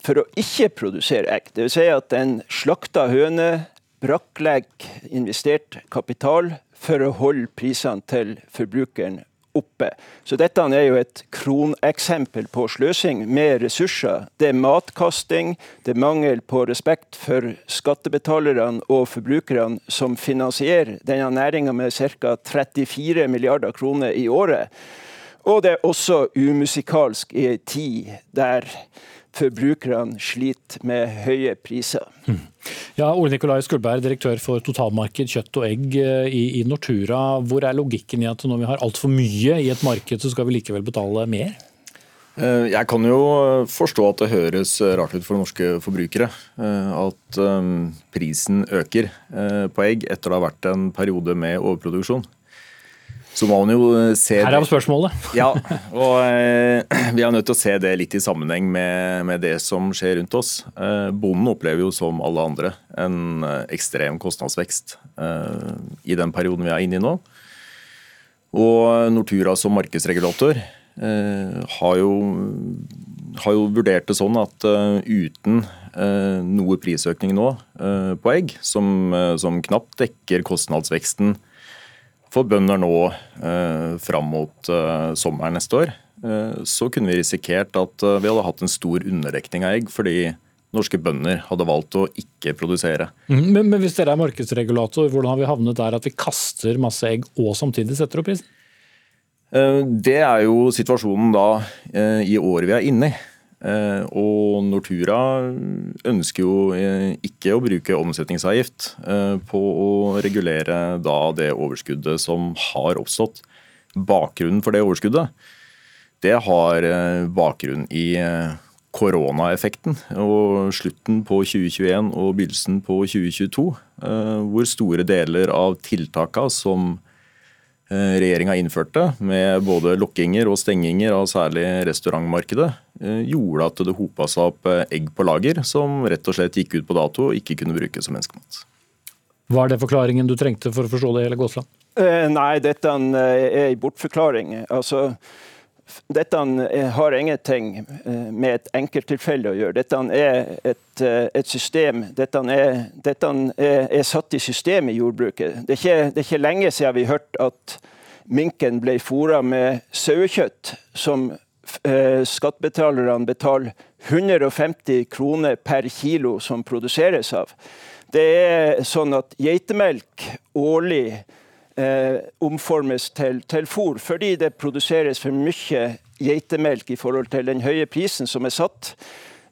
for å ikke produsere egg. Dvs. Si at en slakta høne brakklegger investert kapital for å holde prisene til forbrukeren oppe. Så dette er jo et kroneksempel på sløsing med ressurser. Det er matkasting, det er mangel på respekt for skattebetalerne og forbrukerne som finansierer denne næringa med ca. 34 milliarder kroner i året. Og det er også umusikalsk i ei tid der forbrukerne sliter med høye priser. Mm. Ja, Ole Nikolai Skulberg, direktør for totalmarked kjøtt og egg eh, i, i Nortura. Hvor er logikken i at når vi har altfor mye i et marked, så skal vi likevel betale mer? Eh, jeg kan jo forstå at det høres rart ut for norske forbrukere. Eh, at prisen øker på egg etter det har vært en periode med overproduksjon. Så må man jo se Her er spørsmålet. Ja, og eh, <clears throat> vi er nødt til å se det litt i sammenheng med, med det som skjer rundt oss. Eh, bonden opplever jo som alle andre en eh, ekstrem kostnadsvekst eh, i den perioden vi er inne i nå. Og Nortura som markedsregulator eh, har jo, har, jo, vurdert det sånn at eh, uten noe prisøkning nå på egg, som, som knapt dekker kostnadsveksten for bønder nå eh, fram mot eh, sommeren neste år, eh, så kunne vi risikert at eh, vi hadde hatt en stor underdekning av egg fordi norske bønder hadde valgt å ikke produsere. Mm, men, men, hvis dere er markedsregulator, hvordan har vi havnet der at vi kaster masse egg og samtidig setter opp prisen? Eh, det er jo situasjonen da eh, i året vi er inne i. Eh, og Nortura ønsker jo eh, ikke å bruke omsetningsavgift eh, på å regulere da det overskuddet som har oppstått. Bakgrunnen for det overskuddet det har bakgrunn i koronaeffekten og slutten på 2021 og begynnelsen på 2022, hvor store deler av tiltakene som regjeringa innførte, med både lokkinger og stenginger av særlig restaurantmarkedet, gjorde at det hopa seg opp eh, egg på lager som rett og slett gikk ut på dato og ikke kunne brukes som menneskemat. Var det forklaringen du trengte for å forstå det hele, Gåsland? Nei, dette er en bortforklaring. Altså, dette har ingenting eh, med et enkelttilfelle å gjøre. Dette er et, eh, et system. Dette, er, dette er, er, satt i system i jordbruket. Det er, ikke, det er ikke lenge siden vi hørte at minken ble fôra med sauekjøtt, som eh, skattebetalerne betaler 150 kroner per kilo som produseres av. Det er sånn at geitemelk årlig eh, omformes til, til fôr, fordi det produseres for mye geitemelk i forhold til den høye prisen som er satt.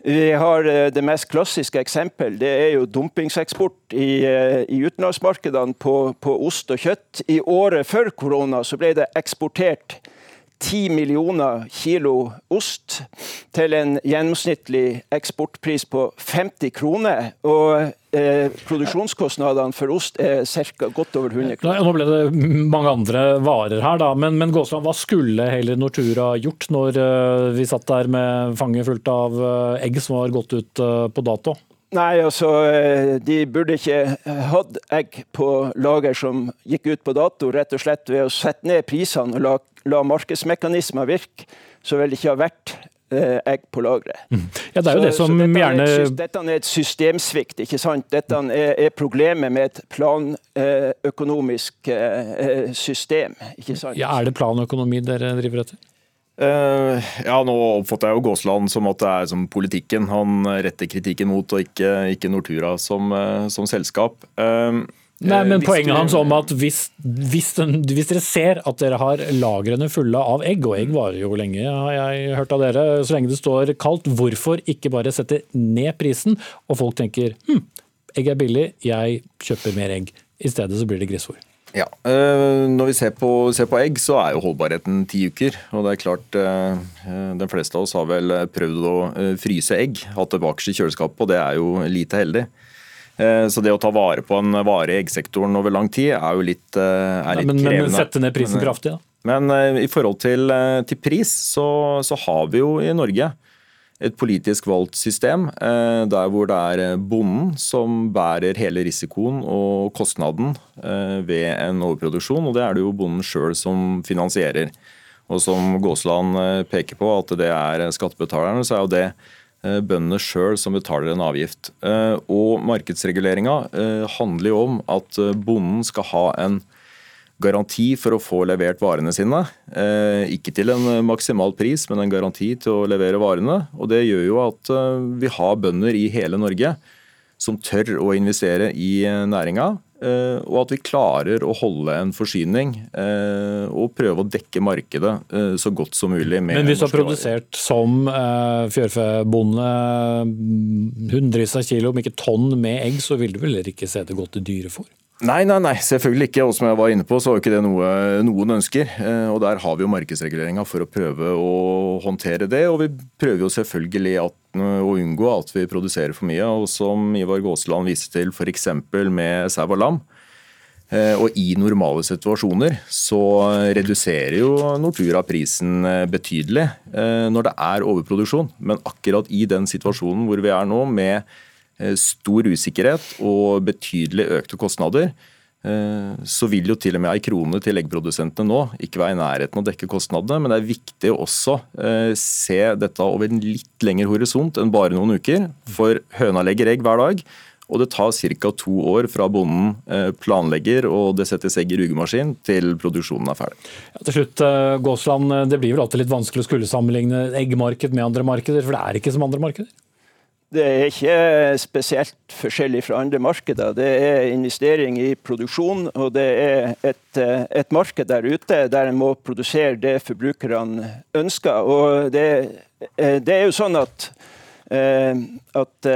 Vi har eh, Det mest klassiske eksempel det er jo dumpingseksport i, eh, i utenlandsmarkedene på, på, ost og kjøtt. I året før korona så ble det eksportert 10 millioner kilo ost til en gjennomsnittlig eksportpris på 50 kroner. Og eh, produksjonskostnadene for ost er ca. godt over 100 kroner. Nå ble det mange andre varer her, da. Men, men Gåsland, hva skulle Heller Nortura gjort når uh, vi satt der med fanget fullt av uh, egg som var gått ut uh, på dato? Nei, altså De burde ikke hatt egg på lager som gikk ut på dato, rett og slett ved å sette ned prisene og la la markedsmekanismer virke, så vil det ikke ha vært eh, egg på lageret. Mm. Ja, det er jo det som dette gjerne er et, Dette er et systemsvikt. ikke sant? Dette er, er problemet med et planøkonomisk eh, system. ikke sant? Ja, Er det planøkonomi dere driver etter? Uh, ja, Nå oppfatter jeg jo Gåsland som at det er som politikken han retter kritikken mot, og ikke, ikke Nortura som, som selskap. Uh, Nei, men Poenget du... hans om at hvis, hvis, hvis, dere ser at dere har lagrene fulle av egg, og egg varer jo lenge, har jeg hørt av dere, så lenge det står kaldt, hvorfor ikke bare sette ned prisen, og folk tenker hm, egg er billig, jeg kjøper mer egg. I stedet så blir det gressord. Ja, øh, Når vi ser på, ser på, egg, så er jo holdbarheten ti uker. og det er klart den De fleste av oss har vel prøvd å fryse egg, hatt det bakerst i kjøleskapet, og det er jo lite heldig. Eh, så det å ta vare på en vare i eggsektoren over lang tid er jo litt, eh, er litt ja, men, krevende. Men sette ned prisen kraftig, da? Men eh, i forhold til, til pris, så, så, har vi jo i Norge et politisk valgt system der hvor det er bonden som bærer hele risikoen og kostnaden ved en overproduksjon, og det er det jo bonden sjøl som finansierer. Og som Gåsland peker på, at det er skattebetalerne, så er jo det Eh, bøndene sjøl som betaler en avgift. Eh, og Markedsreguleringa eh, handler jo om at bonden skal ha en garanti for å få levert varene sine. Ikke til en maksimal pris, men en garanti til å levere varene. Og Det gjør jo at vi har bønder i hele Norge som tør å investere i næringa. Eh, og at vi klarer å holde en forsyning eh, og prøve å dekke markedet eh, så godt som mulig. Men hvis du har produsert som fjørfebonde hundrevis av kilo, om ikke tonn med egg, så vil du vel ikke se det godt i dyrefôr? Nei, nei, nei, selvfølgelig ikke. Og som jeg var inne på, så er ikke det noe noen ønsker. Og Der har vi jo markedsreguleringa for å prøve å håndtere det. Og vi prøver jo selvfølgelig at, å unngå at vi produserer for mye. Og som Ivar Gåseland viste til f.eks. med sau og lam, Eh, og i normale situasjoner så reduserer jo Nortura prisen eh, betydelig eh, når det er overproduksjon. Men akkurat i den situasjonen hvor vi er nå, med stor usikkerhet og betydelig økte kostnader, så vil jo til og med ei krone til eggprodusentene nå ikke være i nærheten å dekke kostnadene. Men det er viktig å også se dette over en litt lengre horisont enn bare noen uker. For høna legger egg hver dag. Og det tar ca. to år fra bonden eh, planlegger og det settes egg i rugemaskin til produksjonen er ferdig. Ja, til slutt, eh, Gåsland, eh, Det blir vel alltid litt vanskelig å skulle sammenligne eggmarked med andre markeder, for det er ikke som andre markeder? Det er ikke spesielt forskjellig fra andre markeder. Det er investering i produksjon, og det er et, et marked der ute der en må produsere det forbrukerne ønsker. Og det, det er jo sånn at, at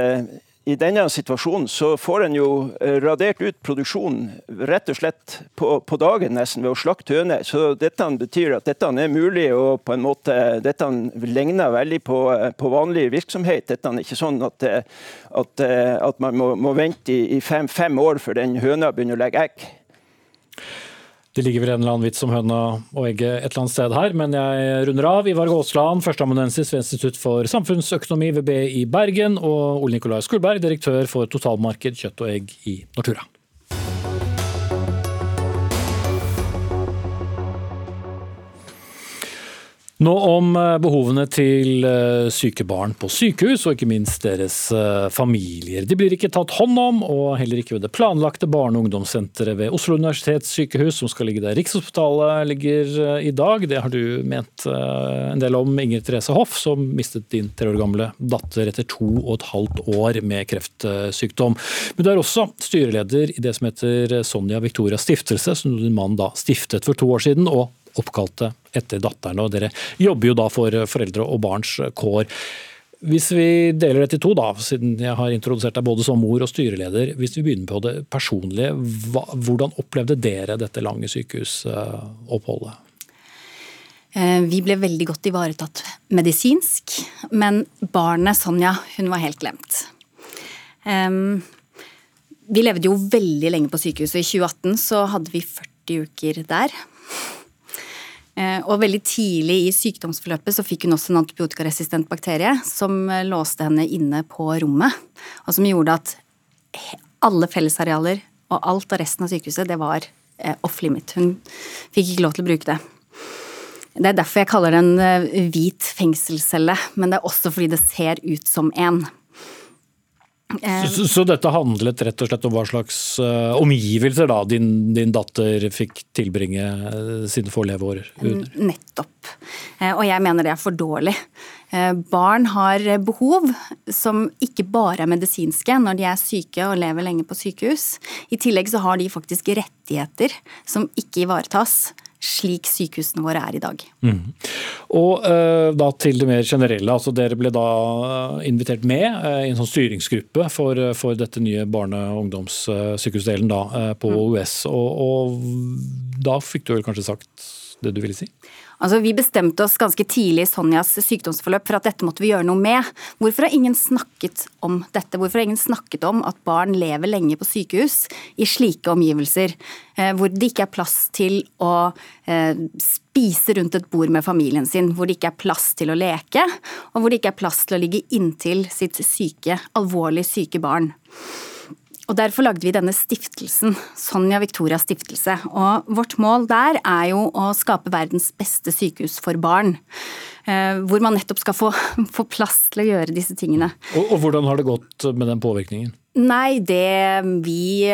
i denne situasjonen så får en jo eh, radert ut produksjonen rett og slett på, på dagen nesten ved å slakte høner. Så dette betyr at dette er mulig og på en måte Dette ligner veldig på, eh, på vanlig virksomhet. Dette er ikke sånn at, eh, at, at man må, må vente i, i fem, fem, år før den høna begynner å legge egg. Det ligger vel en eller annen vits om høna og egget et eller annet sted her, men jeg runder av. Ivar Gåsland, førsteamanuensis ved Institutt for samfunnsøkonomi ved BI Bergen, og Ole Nikolai Skulberg, direktør for totalmarked kjøtt og egg i Nortura. Nå om eh, behovene til eh, syke barn på sykehus, og ikke minst deres eh, familier. De blir ikke tatt hånd om, og heller ikke ved det planlagte barne- og ungdomssenteret ved Oslo universitetssykehus, som skal ligge der Rikshospitalet ligger i dag. Det har du ment en del om, Inger Therese Hoff, som mistet din tre år gamle datter etter to og et halvt år med kreftsykdom. Men du er også styreleder i det som heter Sonja Victoria Stiftelse, som din mann da stiftet for to år siden. og oppkalte etter datteren. og Dere jobber jo da for foreldre og barns kår. Hvis vi deler dette i to, da, siden jeg har introdusert deg både som mor og styreleder. Hvis vi begynner på det personlige, hvordan opplevde dere dette lange sykehusoppholdet? Eh, vi ble veldig godt ivaretatt medisinsk, men barnet Sonja hun var helt glemt. Vi levde jo veldig lenge på sykehuset. I 2018 så hadde vi 40 uker der. Eh, og veldig tidlig i sykdomsforløpet så fikk hun også en antibiotikaresistent bakterie som eh, låste henne inne på rommet, og som gjorde at alle fellesarealer og alt av resten av sykehuset, det var eh, off limit. Hun fikk ikke lov til å bruke det. Det er derfor jeg kaller det en hvit fengselscelle, men det er også fordi det ser ut som en. Eh, så, så, dette handlet rett og slett om hva slags uh, omgivelser da din, din, datter fikk tilbringe uh, sine få leveår under? Nettopp. Uh, og jeg mener det er for dårlig. Barn har behov som ikke bare er medisinske når de er syke og lever lenge på sykehus. I tillegg så har de faktisk rettigheter som ikke ivaretas slik sykehusene våre er i dag. Mm. Og uh, da til det mer generelle. altså Dere ble da eh, invitert med uh, i en sånn styringsgruppe for, for dette nye barne- og ungdomssykehusdelen da, på mm. OUS. Og, og da fikk du vel kanskje sagt det du ville si? Altså, Vi bestemte oss ganske tidlig i Sonjas sykdomsforløp for at dette måtte vi gjøre noe med. Hvorfor har ingen snakket om dette? Hvorfor har ingen snakket om at barn lever lenge på sykehus i slike omgivelser, eh, hvor det ikke er plass til å eh, spise rundt et bord med familien sin, hvor det ikke er plass til å leke, og hvor det ikke er plass til å ligge inntil sitt syke, alvorlig syke barn. Og Derfor lagde vi denne stiftelsen, Sonja Victoria stiftelse. Og Vårt mål der er jo å skape verdens beste sykehus for barn. Eh, hvor man nettopp skal få, <laughs> få plass til å gjøre disse tingene. Og, og Hvordan har det gått med den påvirkningen? Nei, det Vi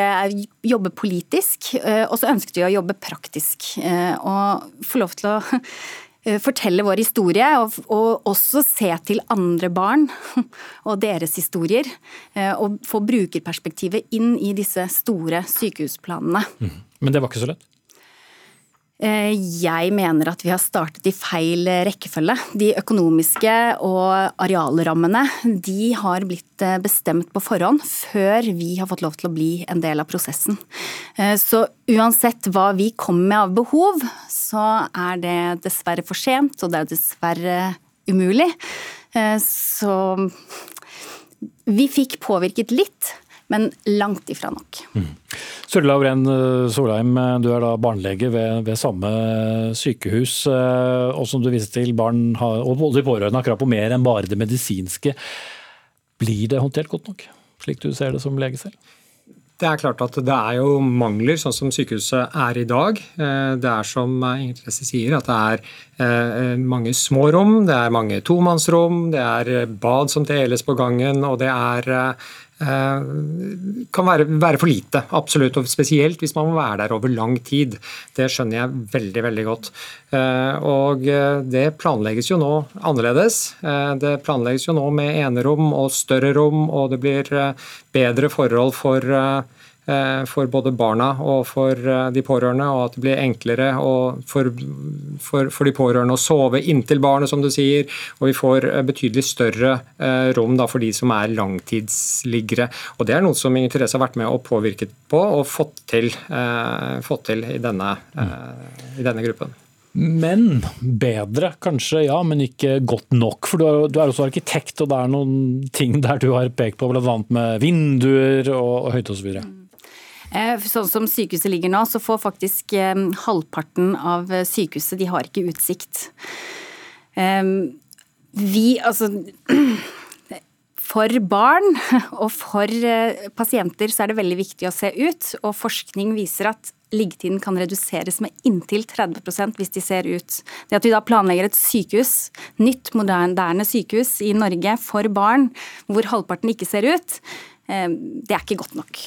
jobber politisk, eh, og så ønsket vi å jobbe praktisk. Eh, og få lov til å Eh, <laughs> fortelle vår historie, og, og, også se til andre barn <laughs> og deres historier. Eh, og få brukerperspektivet inn i disse store sykehusplanene. Mm. Men det var ikke så lett? Eh, jeg mener at vi har startet i feil rekkefølge. De økonomiske og arealrammene de har blitt eh, bestemt på forhånd før vi har fått lov til å bli en del av prosessen. Eh, så uansett hva vi kommer med av behov, så er det dessverre for sent, og det er dessverre umulig. Så vi fikk påvirket litt, men langt ifra nok. Mm. Sturla Oren Solheim, du er da barnelege ved, ved samme sykehus. Og som du viser til, barn har, og både pårørende har krav på mer enn bare det medisinske. Blir det håndtert godt nok, slik du ser det som lege selv? Det er klart at det er jo mangler, sånn som sykehuset er i dag. Eh, det er som Ingrid Therese sier, at det er eh, mange små rom, det er mange tomannsrom, det er bad som deles på gangen, og det er eh, kan være, være, for lite, absolutt. Og spesielt hvis man må være der over lang tid. Det skjønner jeg veldig veldig godt. Og det planlegges jo nå annerledes. Det planlegges jo nå med enerom og større rom, og det blir bedre forhold for Eh, for både barna og for eh, de pårørende, og at det blir enklere for, for, for, de pårørende å sove inntil barnet, som du sier. Og vi får eh, betydelig større rom da, for de som er langtidsliggere. Og Det er noe som Inger Therese har vært med og påvirket på og fått til, eh, fått til i, denne, eh, i denne gruppen. Men bedre, kanskje, ja, men ikke godt nok. For du er, du er, også arkitekt, og det er noen ting der du har pekt på, bl.a. med vinduer og, og høyde osv. Eh, sånn som sykehuset ligger nå, så får faktisk eh, halvparten av sykehuset de har ikke utsikt. Vi, altså <clears throat> For barn <laughs> og for eh, pasienter så er det veldig viktig å se ut, og forskning viser at liggetiden kan reduseres med inntil 30% hvis de ser ut. Det at vi da planlegger et sykehus, nytt, moderne sykehus i Norge for barn, hvor halvparten ikke ser ut, det er ikke godt nok.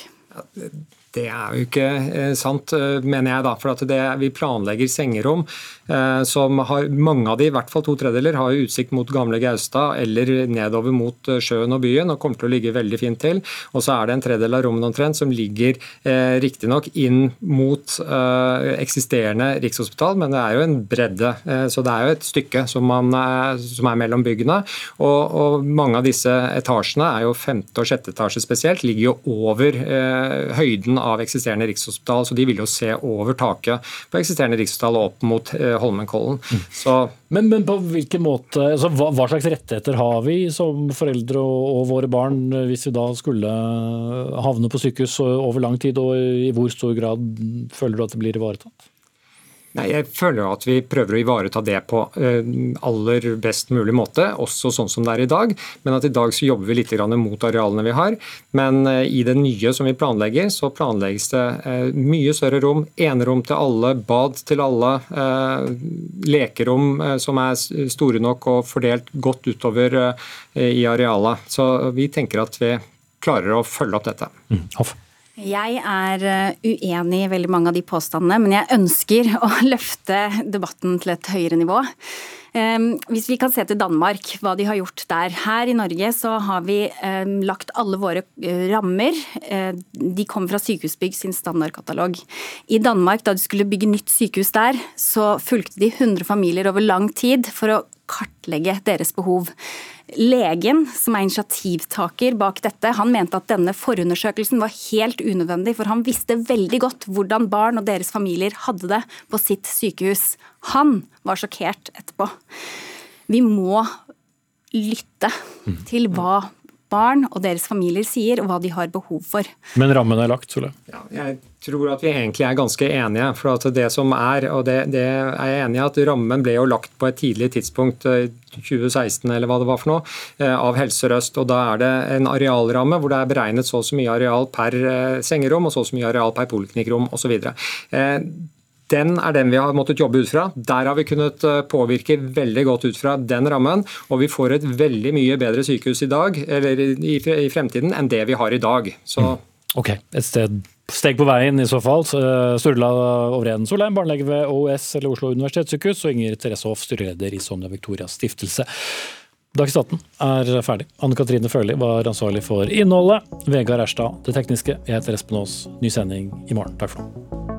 Det er jo ikke eh, sant, eh, mener jeg da. For det, vi planlegger sengerom eh, som har Mange av de, i hvert fall to tredjedeler, har jo utsikt mot gamle Gaustad eller nedover mot sjøen og byen og kommer til å ligge veldig fint til. Og så er det en tredjedel av rommene omtrent som ligger eh, riktignok inn mot eh, eksisterende Rikshospital, men det er jo en bredde. Eh, så det er jo et stykke som, man, som er mellom byggene. Og, og, mange av disse etasjene, er jo femte og sjette etasje spesielt, ligger jo over høyden av eksisterende Rikshospital, så de vil jo se over taket på eksisterende Rikshospital og opp mot eh, Holmenkollen. Mm. Men, men, på hvilken måte, altså, hva, hva, slags rettigheter har vi som foreldre og, og, våre barn hvis vi da skulle havne på sykehus over lang tid, og i hvor stor grad føler du at det blir ivaretatt? Nei, Jeg føler at vi prøver å ivareta det på eh, aller best mulig måte, også sånn som det er i dag. Men at i dag så jobber vi litt mot arealene vi har. Men eh, i det nye som vi planlegger, så planlegges det eh, mye større rom. Enerom til alle, bad til alle. Lekerom som er store nok og fordelt godt utover i arealet. Så vi tenker at vi klarer å følge opp dette. Mm. Jeg er eh, uenig i veldig mange av de påstandene, men jeg ønsker <laughs> å løfte debatten til et høyere nivå. Ehm, hvis vi kan se til Danmark, hva de har gjort der. Her i Norge så har vi ehm, lagt alle våre eh, rammer. Eh, de kommer fra Sykehusbygg sin standardkatalog. I Danmark, da de skulle bygge nytt sykehus der, så fulgte de 100 familier over lang tid for å kartlegge deres behov. Legen, som er initiativtaker bak dette, han mente at denne forundersøkelsen var helt unødvendig, for han visste veldig godt hvordan barn og deres familier hadde det på sitt sykehus. Han var sjokkert etterpå. Vi må lytte til hva barn og deres familier sier, og hva de har behov for. Men rammen er lagt, Solveig? Ja, jeg tror at vi egentlig er ganske enige. for at det som er, og det, det er jeg enig i, at rammen ble jo lagt på et tidlig tidspunkt, 2016 eh, eller hva det var for noe, eh, av Helse Sør-Øst. Og da er det en arealramme hvor det er beregnet så og så mye areal per eh, sengerom og så og så mye areal per poliklinikkrom osv. Den er den vi har måttet jobbe ut fra. Der har vi kunnet påvirke veldig godt ut fra den rammen. Og vi får et veldig mye bedre sykehus i dag, eller i, fremtiden enn det vi har i dag. Så mm. Ok, et sted, steg på veien i så fall. Sturla Overheden Solheim, barnelege ved OUS eller Oslo universitetssykehus, og Inger Therese Hoff, styreleder i Sonja Victorias stiftelse. Dagsnytt 18 er ferdig. Anne Katrine Førli var ansvarlig for innholdet. Vegard Erstad det tekniske. Jeg heter Espen Aas. Ny sending i morgen. Takk for nå.